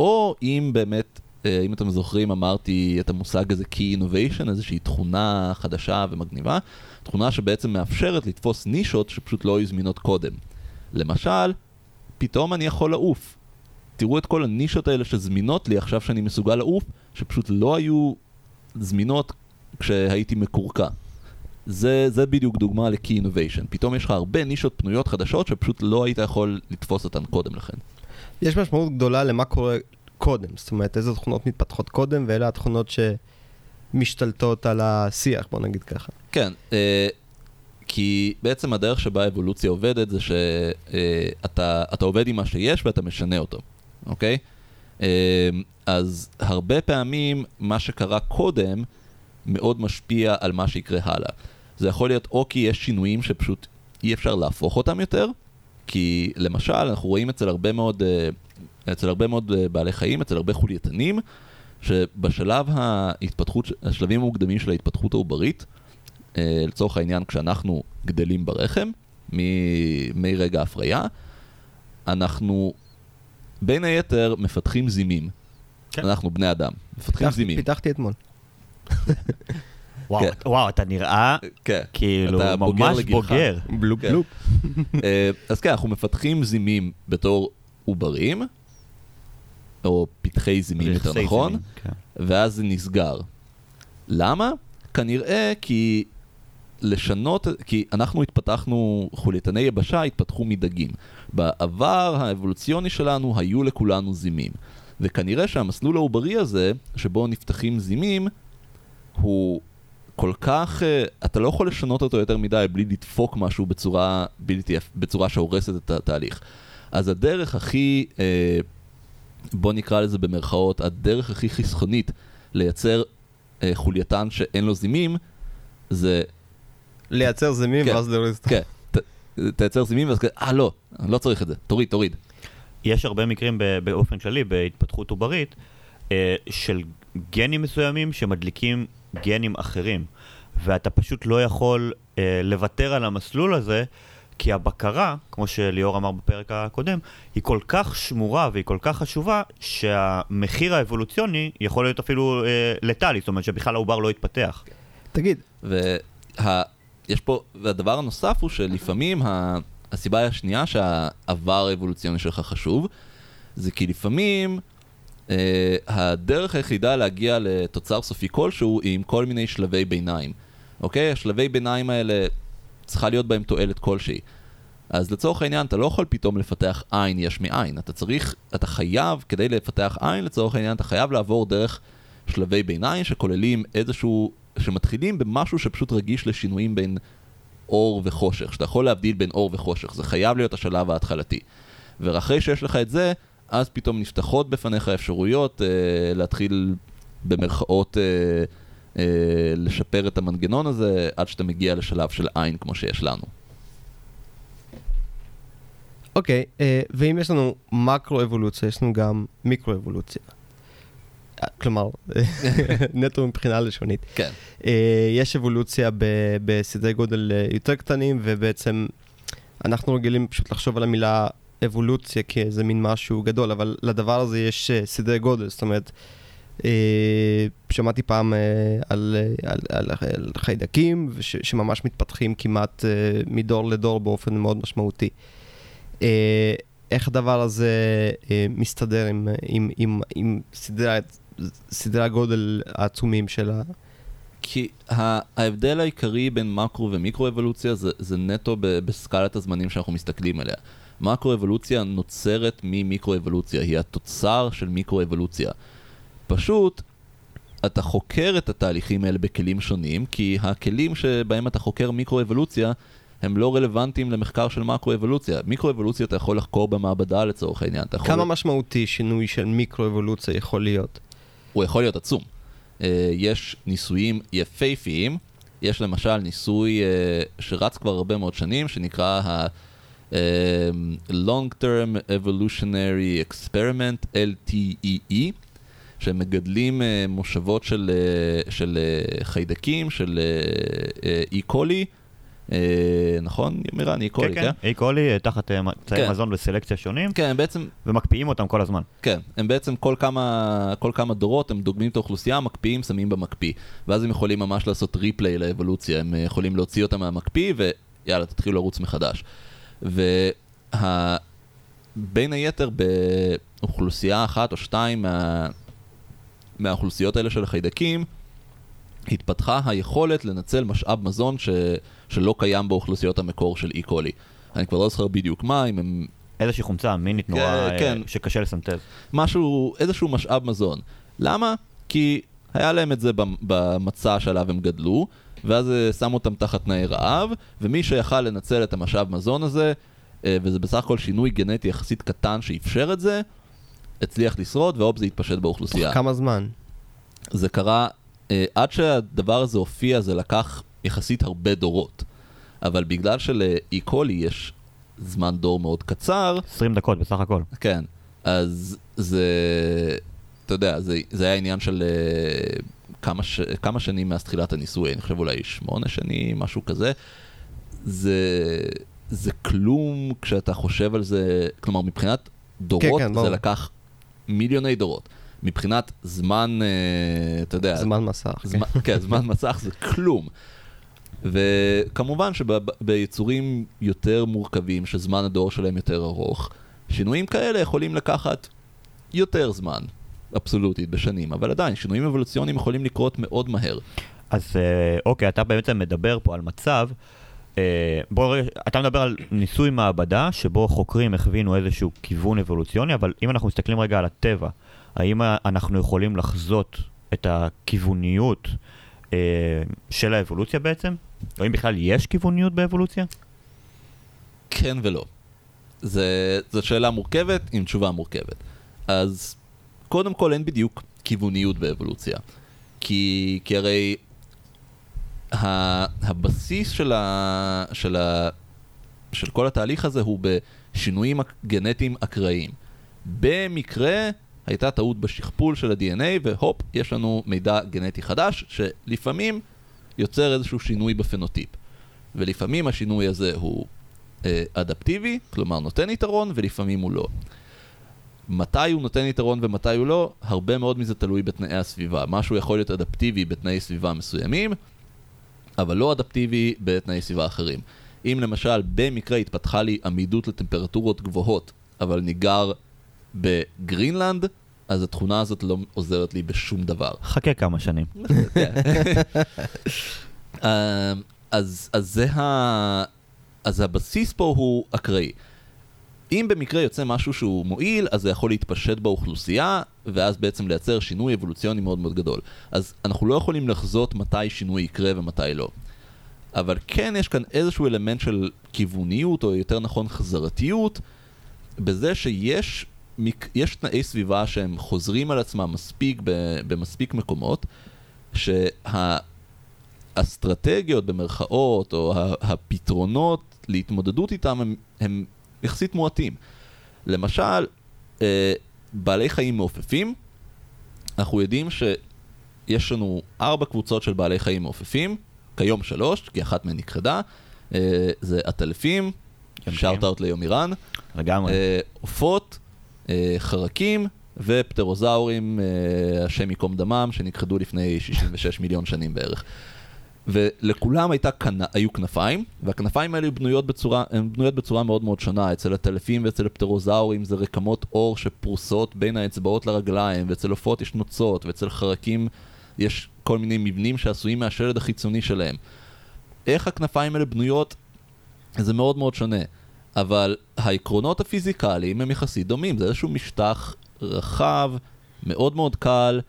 או אם באמת, אה, אם אתם זוכרים, אמרתי את המושג הזה Key Innovation, איזושהי תכונה חדשה ומגניבה, תכונה שבעצם מאפשרת לתפוס נישות שפשוט לא היו זמינות קודם. למשל, פתאום אני יכול לעוף. תראו את כל הנישות האלה שזמינות לי עכשיו שאני מסוגל לעוף, שפשוט לא היו זמינות כשהייתי מקורקע. זה, זה בדיוק דוגמה ל-Key Innovation. פתאום יש לך הרבה נישות פנויות חדשות שפשוט לא היית יכול לתפוס אותן קודם לכן. יש משמעות גדולה למה קורה קודם. זאת אומרת, איזה תכונות מתפתחות קודם, ואלה התכונות שמשתלטות על השיח, בוא נגיד ככה. כן, אה, כי בעצם הדרך שבה האבולוציה עובדת זה שאתה אתה עובד עם מה שיש ואתה משנה אותו, אוקיי? אה, אז הרבה פעמים מה שקרה קודם מאוד משפיע על מה שיקרה הלאה. זה יכול להיות או כי יש שינויים שפשוט אי אפשר להפוך אותם יותר, כי למשל אנחנו רואים אצל הרבה מאוד, אה, אצל הרבה מאוד אה, בעלי חיים, אצל הרבה חולייתנים, שבשלב ההתפתחות, השלבים המוקדמים של ההתפתחות העוברית, אה, לצורך העניין כשאנחנו גדלים ברחם, מ- מרגע ההפריה, אנחנו בין היתר מפתחים זימים. כן. אנחנו בני אדם, מפתחים פיתח- זימים. פיתחתי אתמול. וואו, כן. וואו, אתה נראה כן. כאילו אתה בוגר ממש לגילך. בוגר. בלופ כן. בלופ. אה, אז כן, אנחנו מפתחים זימים בתור עוברים, או פתחי זימים יותר נכון, זימים, כן. ואז זה נסגר. למה? כנראה כי לשנות, כי אנחנו התפתחנו, חולייתני יבשה התפתחו מדגים. בעבר האבולוציוני שלנו היו לכולנו זימים. וכנראה שהמסלול העוברי הזה, שבו נפתחים זימים, הוא כל כך, אה, אתה לא יכול לשנות אותו יותר מדי בלי לדפוק משהו בצורה, בלתי, בצורה שהורסת את התהליך. אז הדרך הכי, אה, בוא נקרא לזה במרכאות, הדרך הכי חסכונית לייצר אה, חולייתן שאין לו זימים, זה, לייצר זימים כן. ואז להוריד. כן, ת, תייצר זימים ואז כזה, אה לא, לא צריך את זה, תוריד, תוריד. יש הרבה מקרים ב- באופן כללי, בהתפתחות עוברית, של גנים מסוימים שמדליקים גנים אחרים. ואתה פשוט לא יכול אה, לוותר על המסלול הזה, כי הבקרה, כמו שליאור אמר בפרק הקודם, היא כל כך שמורה והיא כל כך חשובה, שהמחיר האבולוציוני יכול להיות אפילו אה, לטלי, זאת אומרת שבכלל העובר לא יתפתח. תגיד, ויש פה, והדבר הנוסף הוא שלפעמים ה, הסיבה השנייה שהעבר האבולוציוני שלך חשוב, זה כי לפעמים אה, הדרך היחידה להגיע לתוצר סופי כלשהו היא עם כל מיני שלבי ביניים. אוקיי? השלבי ביניים האלה, צריכה להיות בהם תועלת כלשהי. אז לצורך העניין, אתה לא יכול פתאום לפתח עין יש מאין. אתה צריך, אתה חייב, כדי לפתח עין, לצורך העניין, אתה חייב לעבור דרך שלבי ביניים שכוללים איזשהו, שמתחילים במשהו שפשוט רגיש לשינויים בין אור וחושך, שאתה יכול להבדיל בין אור וחושך, זה חייב להיות השלב ההתחלתי. ואחרי שיש לך את זה, אז פתאום נפתחות בפניך אפשרויות אה, להתחיל במרכאות אה, אה, לשפר את המנגנון הזה, עד שאתה מגיע לשלב של עין כמו שיש לנו. אוקיי, אה, ואם יש לנו מקרו-אבולוציה, יש לנו גם מיקרו-אבולוציה. אה, כלומר, נטו מבחינה לשונית. כן. אה, יש אבולוציה ב- בסדרי גודל אה, יותר קטנים, ובעצם אנחנו רגילים פשוט לחשוב על המילה אבולוציה כאיזה מין משהו גדול, אבל לדבר הזה יש אה, סדרי גודל, זאת אומרת, אה, שמעתי פעם אה, על, על, על, על חיידקים וש, שממש מתפתחים כמעט מדור לדור באופן מאוד משמעותי. איך הדבר הזה מסתדר עם, עם, עם, עם סדרי, סדרי הגודל העצומים של, ה, כי ההבדל העיקרי בין מקרו ומיקרו-אבולוציה זה, זה נטו בסקלת הזמנים שאנחנו מסתכלים עליה. מקרו-אבולוציה נוצרת ממיקרו-אבולוציה, היא התוצר של מיקרו-אבולוציה. פשוט, אתה חוקר את התהליכים האלה בכלים שונים, כי הכלים שבהם אתה חוקר מיקרו-אבולוציה הם לא רלוונטיים למחקר של מקרו-אבולוציה. מיקרו-אבולוציה אתה יכול לחקור במעבדה לצורך העניין. יכול... כמה משמעותי שינוי של מיקרו-אבולוציה יכול להיות? הוא יכול להיות עצום. Uh, יש ניסויים יפהפיים, יש למשל ניסוי uh, שרץ כבר הרבה מאוד שנים, שנקרא ה... uh, Long Term Evolutionary Experiment, LTEE, שמגדלים uh, מושבות של, uh, של uh, חיידקים, של אי קולי, uh, נכון, מירן? אי קולי, כן, כן, אי קולי תחת אה, מצעי כן. מזון וסלקציה שונים, כן, בעצם ומקפיאים אותם כל הזמן. כן, הם בעצם כל כמה, כל כמה דורות הם דוגמים את האוכלוסייה, מקפיאים, שמים במקפיא. ואז הם יכולים ממש לעשות ריפליי לאבולוציה, הם אה, יכולים להוציא אותם מהמקפיא ויאללה, תתחילו לרוץ מחדש. וה... בין היתר באוכלוסייה אחת או שתיים מה... מהאוכלוסיות האלה של החיידקים, התפתחה היכולת לנצל משאב מזון ש... שלא קיים באוכלוסיות המקור של אי קולי. אני כבר לא זוכר בדיוק מה, אם הם איזושהי חומצה מינית נורא, אה, כן. שקשה לסנטז. משהו, איזשהו משאב מזון. למה? כי היה להם את זה במ- במצע שעליו הם גדלו, ואז אה, שמו אותם תחת תנאי רעב, ומי שיכל לנצל את המשאב מזון הזה, אה, וזה בסך הכל שינוי גנטי יחסית קטן שאפשר את זה, הצליח לשרוד, והופ זה התפשט באוכלוסייה. כמה זמן? זה קרה, אה, עד שהדבר הזה הופיע זה לקח יחסית הרבה דורות. אבל בגלל שלאי קולי יש זמן דור מאוד קצר, 20 דקות בסך הכל. כן, אז זה, אתה יודע, זה, זה היה עניין של כמה, ש, כמה שנים מאז תחילת הניסוי, אני חושב אולי שמונה שנים, משהו כזה. זה, זה כלום כשאתה חושב על זה, כלומר מבחינת דורות כן, זה ברור. לקח מיליוני דורות. מבחינת זמן, אה, אתה יודע, זמן מסך. כן. זמן, כן, זמן מסך זה כלום. וכמובן שביצורים יותר מורכבים, שזמן הדור שלהם יותר ארוך, שינויים כאלה יכולים לקחת יותר זמן, אבסולוטית, בשנים, אבל עדיין, שינויים אבולוציוניים יכולים לקרות מאוד מהר. אז אה, אוקיי, אתה בעצם מדבר פה על מצב, אה, בוא, אתה מדבר על ניסוי מעבדה שבו חוקרים הכווינו איזשהו כיוון אבולוציוני, אבל אם אנחנו מסתכלים רגע על הטבע, האם אנחנו יכולים לחזות את הכיווניות אה, של האבולוציה בעצם? או אם בכלל יש כיווניות באבולוציה? כן ולא. זה, זו שאלה מורכבת עם תשובה מורכבת. אז קודם כל אין בדיוק כיווניות באבולוציה. כי, כי הרי ה, הבסיס של, ה, של, ה, של כל התהליך הזה הוא בשינויים גנטיים אקראיים. במקרה הייתה טעות בשכפול של ה-DNA והופ, יש לנו מידע גנטי חדש שלפעמים יוצר איזשהו שינוי בפנוטיפ. ולפעמים השינוי הזה הוא אה, אדפטיבי, כלומר נותן יתרון, ולפעמים הוא לא. מתי הוא נותן יתרון ומתי הוא לא, הרבה מאוד מזה תלוי בתנאי הסביבה. משהו יכול להיות אדפטיבי בתנאי סביבה מסוימים, אבל לא אדפטיבי בתנאי סביבה אחרים. אם למשל במקרה התפתחה לי עמידות לטמפרטורות גבוהות, אבל אני גר בגרינלנד, אז התכונה הזאת לא עוזרת לי בשום דבר. חכה כמה שנים. אמ, אז, אז זה ה... אז הבסיס פה הוא אקראי. אם במקרה יוצא משהו שהוא מועיל, אז זה יכול להתפשט באוכלוסייה, ואז בעצם לייצר שינוי אבולוציוני מאוד מאוד גדול. אז אנחנו לא יכולים לחזות מתי שינוי יקרה ומתי לא. אבל כן יש כאן איזשהו אלמנט של כיווניות, או יותר נכון חזרתיות, בזה שיש יש תנאי סביבה שהם חוזרים על עצמם מספיק ב- במספיק מקומות, שהאסטרטגיות במרכאות, או הפתרונות להתמודדות איתם הם, הם יחסית מועטים. למשל, אה, בעלי חיים מעופפים, אנחנו יודעים שיש לנו ארבע קבוצות של בעלי חיים מעופפים, כיום שלוש, כי אחת מהן נכחדה, אה, זה עטלפים. שאוט אאוט ליומירן, לגמרי. אה, עופות, אה, חרקים ופטרוזאורים, אה, השם ייקום דמם, שנכחדו לפני 66 מיליון שנים בערך. ולכולם הייתה. היו כנפיים, והכנפיים האלה בנויות בצורה, הן בנויות בצורה מאוד מאוד שונה. אצל הטלפים ואצל הפטרוזאורים זה רקמות עור שפרוסות בין האצבעות לרגליים, ואצל עופות יש נוצות, ואצל חרקים יש כל מיני מבנים שעשויים מהשלד החיצוני שלהם. איך הכנפיים האלה בנויות, זה מאוד מאוד שונה. אבל העקרונות הפיזיקליים הם יחסית דומים, זה איזשהו משטח רחב, מאוד מאוד קל,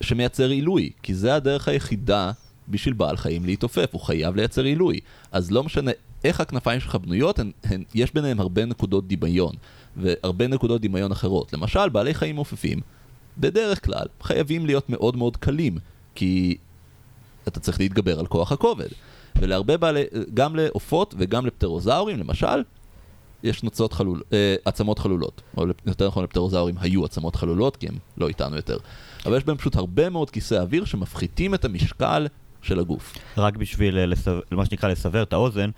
שמייצר עילוי, כי זה הדרך היחידה בשביל בעל חיים להתעופף, הוא חייב לייצר עילוי. אז לא משנה איך הכנפיים שלך בנויות, הן, הן, יש ביניהם הרבה נקודות דמיון, והרבה נקודות דמיון אחרות. למשל, בעלי חיים מעופפים, בדרך כלל, חייבים להיות מאוד מאוד קלים, כי אתה צריך להתגבר על כוח הכובד. ולהרבה בעלי, גם לעופות וגם לפטרוזאורים, למשל, יש נוצות חלול, אה, עצמות חלולות. או יותר נכון לפטרוזאורים היו עצמות חלולות, כי הם לא איתנו יותר. אבל יש בהם פשוט הרבה מאוד כיסי אוויר שמפחיתים את המשקל של הגוף. רק בשביל, אה, לסבר, מה שנקרא, לסבר את האוזן,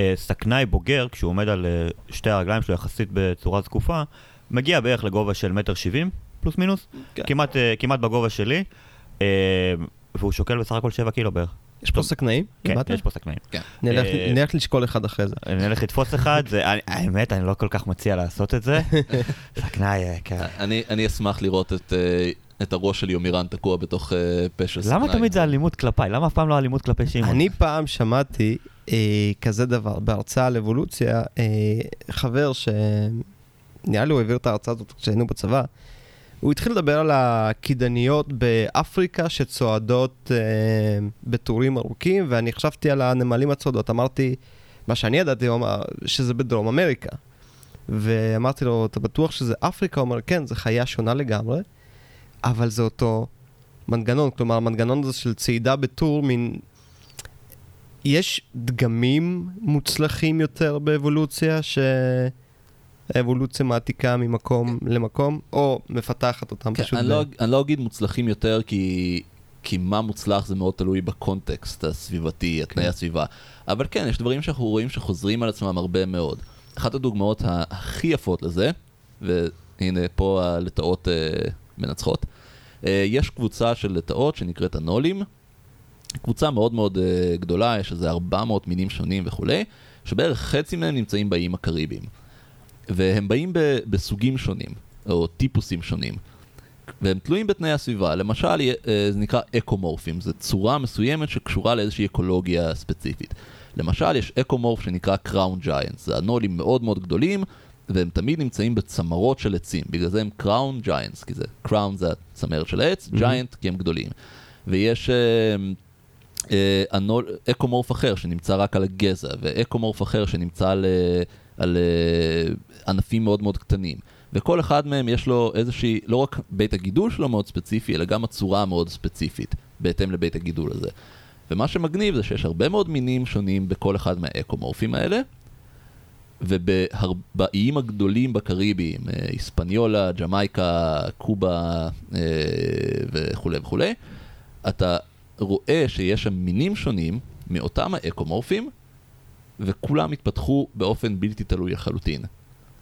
אה, סכנאי בוגר, כשהוא עומד על אה, שתי הרגליים שלו יחסית בצורה זקופה, מגיע בערך לגובה של מטר שבעים, פלוס מינוס, כן. כמעט, כמעט בגובה שלי, והוא שוקל בסך הכל 7 קילו בערך. יש פה סכנאים? כן? יש פה סכנאים. נלך- אה, נלך לשקול אחד אחרי זה. הולך לתפוס אחד, האמת, אני לא כל כך מציע לעשות את זה. סכנאי, כן. אני, אני אשמח לראות את, את הראש של יומירן תקוע בתוך אה, פה של למה סכנאי. תמיד זה אלימות כלפיי? למה אף פעם לא אלימות כלפי שמעון? אני פעם שמעתי אה, כזה דבר, בהרצאה על אבולוציה, אה, חבר ש... נראה לי הוא העביר את ההרצאה הזאת כשהיינו בצבא, הוא התחיל לדבר על הקידניות באפריקה שצועדות אה, בטורים ארוכים, ואני חשבתי על הנמלים הצועדות, אמרתי, מה שאני ידעתי, הוא אמר שזה בדרום אמריקה. ואמרתי לו, אתה בטוח שזה אפריקה? הוא אומר, כן, זו חיה שונה לגמרי, אבל זה אותו מנגנון, כלומר, המנגנון הזה של צעידה בטור, מין... יש דגמים מוצלחים יותר באבולוציה, שהאבולוציה מעתיקה ממקום למקום, או מפתחת אותם כן, פשוט. אני, ב- לא, אני לא אגיד מוצלחים יותר, כי, כי מה מוצלח זה מאוד תלוי בקונטקסט הסביבתי, התנאי הסביבה. אבל כן, יש דברים שאנחנו רואים שחוזרים על עצמם הרבה מאוד. אחת הדוגמאות הכי יפות לזה, והנה פה הלטאות אה, מנצחות, אה, יש קבוצה של לטאות שנקראת הנולים, קבוצה מאוד מאוד אה, גדולה, יש איזה 400 מינים שונים וכולי, שבערך חצי מהם נמצאים באיים הקריביים. והם באים ב- בסוגים שונים, או טיפוסים שונים. והם תלויים בתנאי הסביבה. למשל, אה, זה נקרא אקומורפים, זו צורה מסוימת שקשורה לאיזושהי אקולוגיה ספציפית. למשל, יש אקומורף שנקרא crown giants, זה אנולים מאוד מאוד גדולים, והם תמיד נמצאים בצמרות של עצים, בגלל זה הם crown giants, כי זה crown זה הצמרת של העץ, giant כי הם גדולים. ויש אה, אה, אנול, אקומורף אחר שנמצא רק על הגזע, ואקומורף אחר שנמצא על, אה, על ענפים מאוד מאוד קטנים. וכל אחד מהם יש לו איזושהי, לא רק בית הגידול שלו מאוד ספציפי, אלא גם הצורה מאוד ספציפית, בהתאם לבית הגידול הזה. ומה שמגניב זה שיש הרבה מאוד מינים שונים בכל אחד מהאקומורפים האלה, ובאיים הגדולים בקריביים, אה, היספניולה, ג'מייקה, קובה אה, וכולי וכולי, אתה רואה שיש שם מינים שונים מאותם האקומורפים, וכולם התפתחו באופן בלתי תלוי לחלוטין.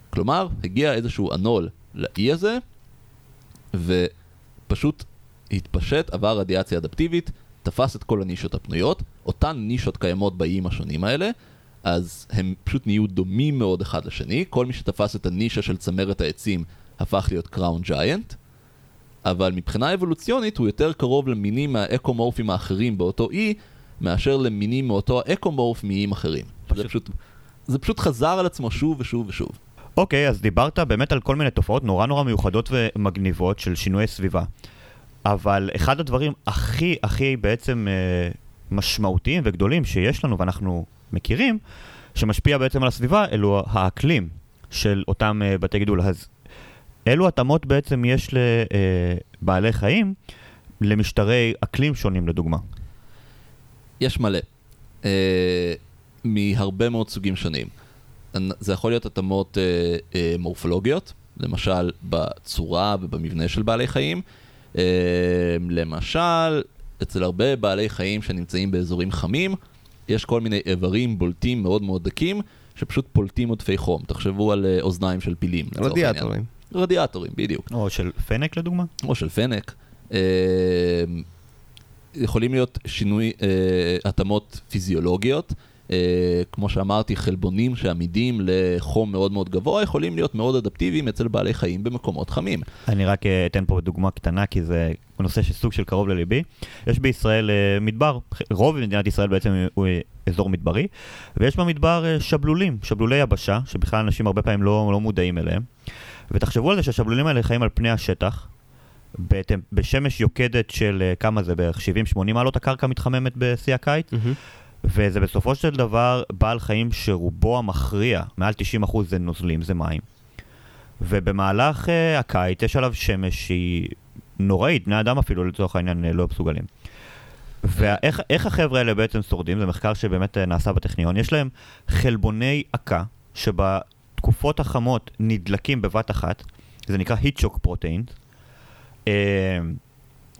כלומר, הגיע איזשהו אנול לאי הזה, ופשוט התפשט, עבר רדיאציה אדפטיבית, תפס את כל הנישות הפנויות, אותן נישות קיימות באיים השונים האלה, אז הם פשוט נהיו דומים מאוד אחד לשני, כל מי שתפס את הנישה של צמרת העצים הפך להיות קראון ג'יינט, אבל מבחינה אבולוציונית הוא יותר קרוב למינים מהאקומורפים האחרים באותו אי, מאשר למינים מאותו האקומורף מאיים אחרים. זה פשוט, זה פשוט חזר על עצמו שוב ושוב ושוב. אוקיי, אז דיברת באמת על כל מיני תופעות נורא נורא מיוחדות ומגניבות של שינויי סביבה. אבל אחד הדברים הכי הכי בעצם אה, משמעותיים וגדולים שיש לנו ואנחנו מכירים, שמשפיע בעצם על הסביבה, אלו האקלים של אותם אה, בתי גידול. אז אילו התאמות בעצם יש לבעלי חיים למשטרי אקלים שונים לדוגמה? יש מלא. אה, מהרבה מאוד סוגים שונים. זה יכול להיות התאמות אה, אה, מורפולוגיות, למשל בצורה ובמבנה של בעלי חיים. אה, למשל, אצל הרבה בעלי חיים שנמצאים באזורים חמים, יש כל מיני איברים בולטים מאוד מאוד דקים, שפשוט פולטים עודפי חום. תחשבו על אה, אוזניים של פילים. רדיאטורים. רדיאטורים, בדיוק. או של פנק לדוגמה? או של פנק. אה, יכולים להיות שינוי, אה, התאמות פיזיולוגיות. אה, כמו שאמרתי, חלבונים שעמידים לחום מאוד מאוד גבוה, יכולים להיות מאוד אדפטיביים אצל בעלי חיים במקומות חמים. אני רק אה, אתן פה דוגמה קטנה, כי זה נושא שסוג של קרוב לליבי. יש בישראל אה, מדבר, רוב מדינת ישראל בעצם הוא אה, אזור מדברי, ויש במדבר אה, שבלולים, שבלולי יבשה, שבכלל אנשים הרבה פעמים לא, לא מודעים אליהם. ותחשבו על זה שהשבלולים האלה חיים על פני השטח, בשמש יוקדת של אה, כמה זה בערך 70-80 מעלות הקרקע מתחממת בשיא הקיץ, וזה בסופו של דבר בעל חיים שרובו המכריע, מעל 90% זה נוזלים, זה מים. ובמהלך uh, הקיץ יש עליו שמש שהיא נוראית, בני אדם אפילו לצורך העניין אה, לא מסוגלים. ואיך איך החבר'ה האלה בעצם שורדים? זה מחקר שבאמת אה, נעשה בטכניון. יש להם חלבוני עקה, שבתקופות החמות נדלקים בבת אחת, זה נקרא heat protein, אה,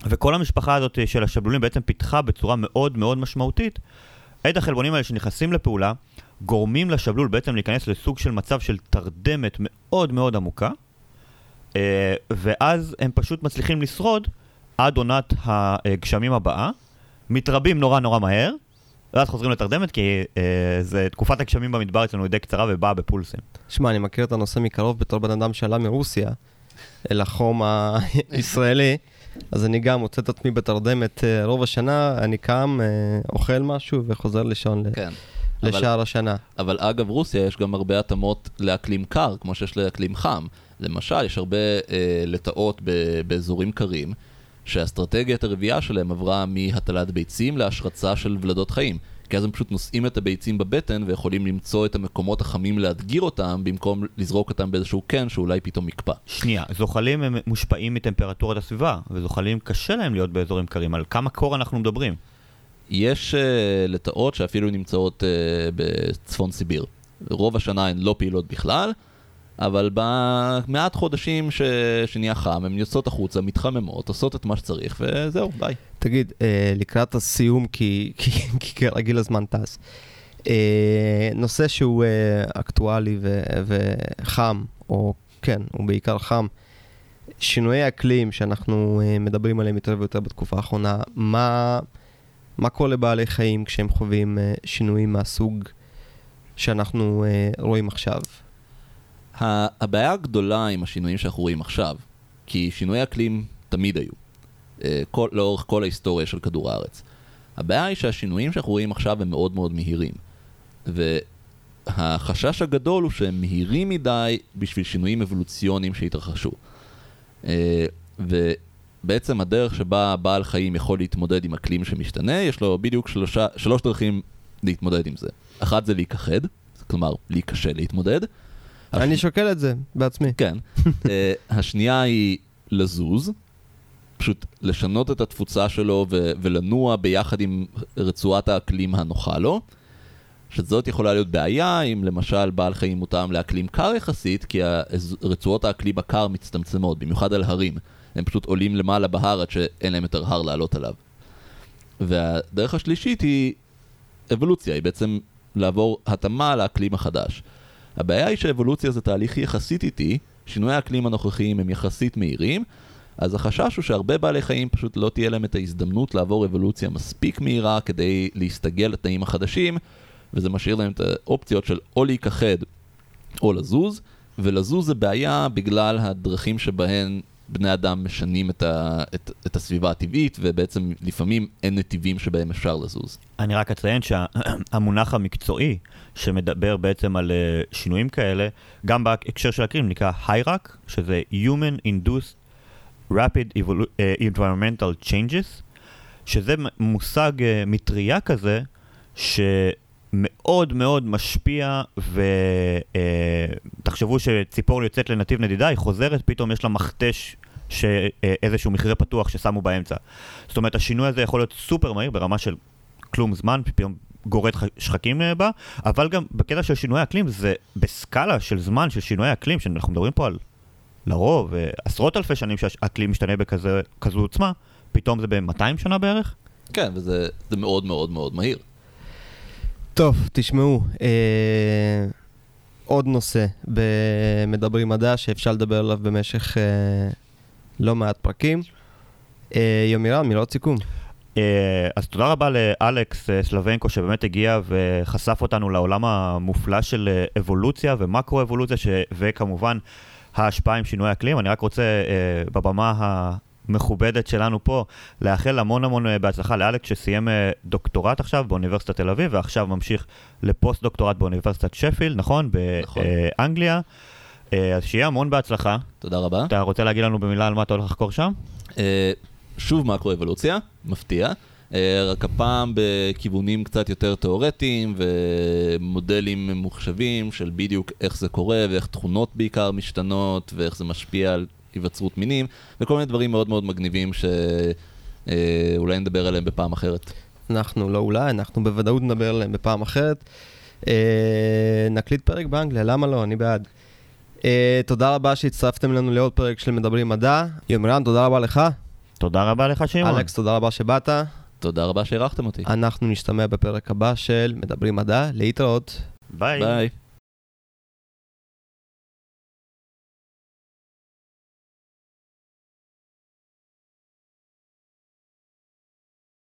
וכל המשפחה הזאת של השבלולים בעצם פיתחה בצורה מאוד מאוד משמעותית את החלבונים האלה שנכנסים לפעולה, גורמים לשבלול בעצם להיכנס לסוג של מצב של תרדמת מאוד מאוד עמוקה, אה, ואז הם פשוט מצליחים לשרוד עד עונת הגשמים הבאה, מתרבים נורא נורא מהר, ואז חוזרים לתרדמת כי אה, זה, תקופת הגשמים במדבר אצלנו היא די קצרה ובאה בפולסים. שמע, אני מכיר את הנושא מקרוב בתור בן אדם שעלה מרוסיה אל החום הישראלי, אז אני גם מוצא את עצמי בתרדמת אה, רוב השנה, אני קם, אה, אוכל משהו וחוזר לישון כן. אבל, לשער השנה. אבל אגב, רוסיה יש גם הרבה התאמות לאקלים קר, כמו שיש לאקלים חם. למשל, יש הרבה אה, לטאות ב- באזורים קרים, שהאסטרטגיית הרבייה שלהם עברה מהטלת ביצים להשרצה של ולדות חיים. כי אז הם פשוט נושאים את הביצים בבטן ויכולים למצוא את המקומות החמים להדגיר אותם, במקום לזרוק אותם באיזשהו קן שאולי פתאום יקפא. שנייה, זוחלים הם מושפעים מטמפרטורת הסביבה, וזוחלים קשה להם להיות באזורים קרים. על כמה קור אנחנו מדברים? יש uh, לטאות שאפילו נמצאות uh, בצפון סיביר. רוב השנה הן לא פעילות בכלל, אבל במעט חודשים ש... שנהיה חם, הן יוצאות החוצה, מתחממות, עושות את מה שצריך, וזהו, ביי. תגיד, אה, לקראת הסיום, כי, כי, כי כרגיל הזמן טס, אה, נושא שהוא אה, אקטואלי ו, וחם, או כן, הוא בעיקר חם, שינויי אקלים שאנחנו מדברים עליהם יותר ויותר בתקופה האחרונה, מה, מה קורה לבעלי חיים כשהם חווים שינויים מהסוג שאנחנו רואים עכשיו? הבעיה הגדולה עם השינויים שאנחנו רואים עכשיו, כי שינויי אקלים תמיד היו, אה, כל, לאורך כל ההיסטוריה של כדור הארץ. הבעיה היא שהשינויים שאנחנו רואים עכשיו הם מאוד מאוד מהירים. והחשש הגדול הוא שהם מהירים מדי בשביל שינויים אבולוציוניים שהתרחשו. אה, ובעצם הדרך שבה בעל חיים יכול להתמודד עם אקלים שמשתנה, יש לו בדיוק שלושה, שלוש דרכים להתמודד עם זה. אחת זה להיכחד, כלומר להיכשל להתמודד. אני שוקל את זה בעצמי. כן. אה, השנייה היא לזוז, פשוט לשנות את התפוצה שלו ו- ולנוע ביחד עם רצועת האקלים הנוחה לו. שזאת יכולה להיות בעיה אם למשל בעל חיים מותאם לאקלים קר יחסית, כי רצועות האקלים הקר מצטמצמות, במיוחד על הרים. הם פשוט עולים למעלה בהר עד שאין להם יותר הר לעלות עליו. והדרך השלישית היא אבולוציה, היא בעצם לעבור התאמה לאקלים החדש. הבעיה היא שאבולוציה זה תהליך יחסית איטי, שינויי האקלים הנוכחיים הם יחסית מהירים, אז החשש הוא שהרבה בעלי חיים פשוט לא תהיה להם את ההזדמנות לעבור אבולוציה מספיק מהירה כדי להסתגל לתנאים החדשים, וזה משאיר להם את האופציות של או להיכחד או לזוז, ולזוז זה בעיה בגלל הדרכים שבהן בני אדם משנים את, ה, את, את הסביבה הטבעית, ובעצם לפעמים אין נתיבים שבהם אפשר לזוז. אני רק אציין שהמונח המקצועי שמדבר בעצם על אה, שינויים כאלה, גם בהקשר של אקלים נקרא HIRAC, שזה Human Induced Rapid Evolu- אה, Environmental Changes, שזה מושג אה, מטריה כזה, שמאוד מאוד משפיע, ותחשבו שציפור יוצאת לנתיב נדידה, היא חוזרת, פתאום יש לה מכתש. שאיזשהו מכרה פתוח ששמו באמצע. זאת אומרת, השינוי הזה יכול להיות סופר מהיר ברמה של כלום זמן, פתאום גורד שחקים אה, בה, אבל גם בקטע של שינוי אקלים, זה בסקאלה של זמן של שינוי אקלים, שאנחנו מדברים פה על לרוב אה, עשרות אלפי שנים שהאקלים משתנה בכזו עוצמה, פתאום זה ב-200 שנה בערך? כן, וזה זה מאוד מאוד מאוד מהיר. טוב, תשמעו, אה, עוד נושא במדברים מדע שאפשר לדבר עליו במשך אה, לא מעט פרקים. אה, יומירן, מילות סיכום. אה, אז תודה רבה לאלכס אה, סלבנקו שבאמת הגיע וחשף אותנו לעולם המופלא של אה, אבולוציה ומקרו-אבולוציה, ש... וכמובן ההשפעה עם שינוי אקלים. אני רק רוצה בבמה המכובדת שלנו פה לאחל המון המון אה, בהצלחה לאלכס שסיים אה, דוקטורט עכשיו באוניברסיטת תל אביב ועכשיו ממשיך לפוסט דוקטורט באוניברסיטת שפיל, נכון? נכון. באנגליה. אה, אז שיהיה המון בהצלחה. תודה רבה. אתה רוצה להגיד לנו במילה על מה אתה הולך לחקור שם? שוב מקרו-אבולוציה, מפתיע. רק הפעם בכיוונים קצת יותר תיאורטיים ומודלים ממוחשבים של בדיוק איך זה קורה ואיך תכונות בעיקר משתנות ואיך זה משפיע על היווצרות מינים וכל מיני דברים מאוד מאוד מגניבים שאולי נדבר עליהם בפעם אחרת. אנחנו לא אולי, אנחנו בוודאות נדבר עליהם בפעם אחרת. אה, נקליט פרק באנגליה, למה לא? אני בעד. אה, תודה רבה שהצטרפתם לנו לעוד פרק של מדברים מדע. יומירן, תודה רבה לך. תודה רבה לך, שמעון. אלכס, תודה רבה שבאת. תודה רבה שאירחתם אותי. אנחנו נשתמע בפרק הבא של מדברים מדע. להתראות. ביי. ביי.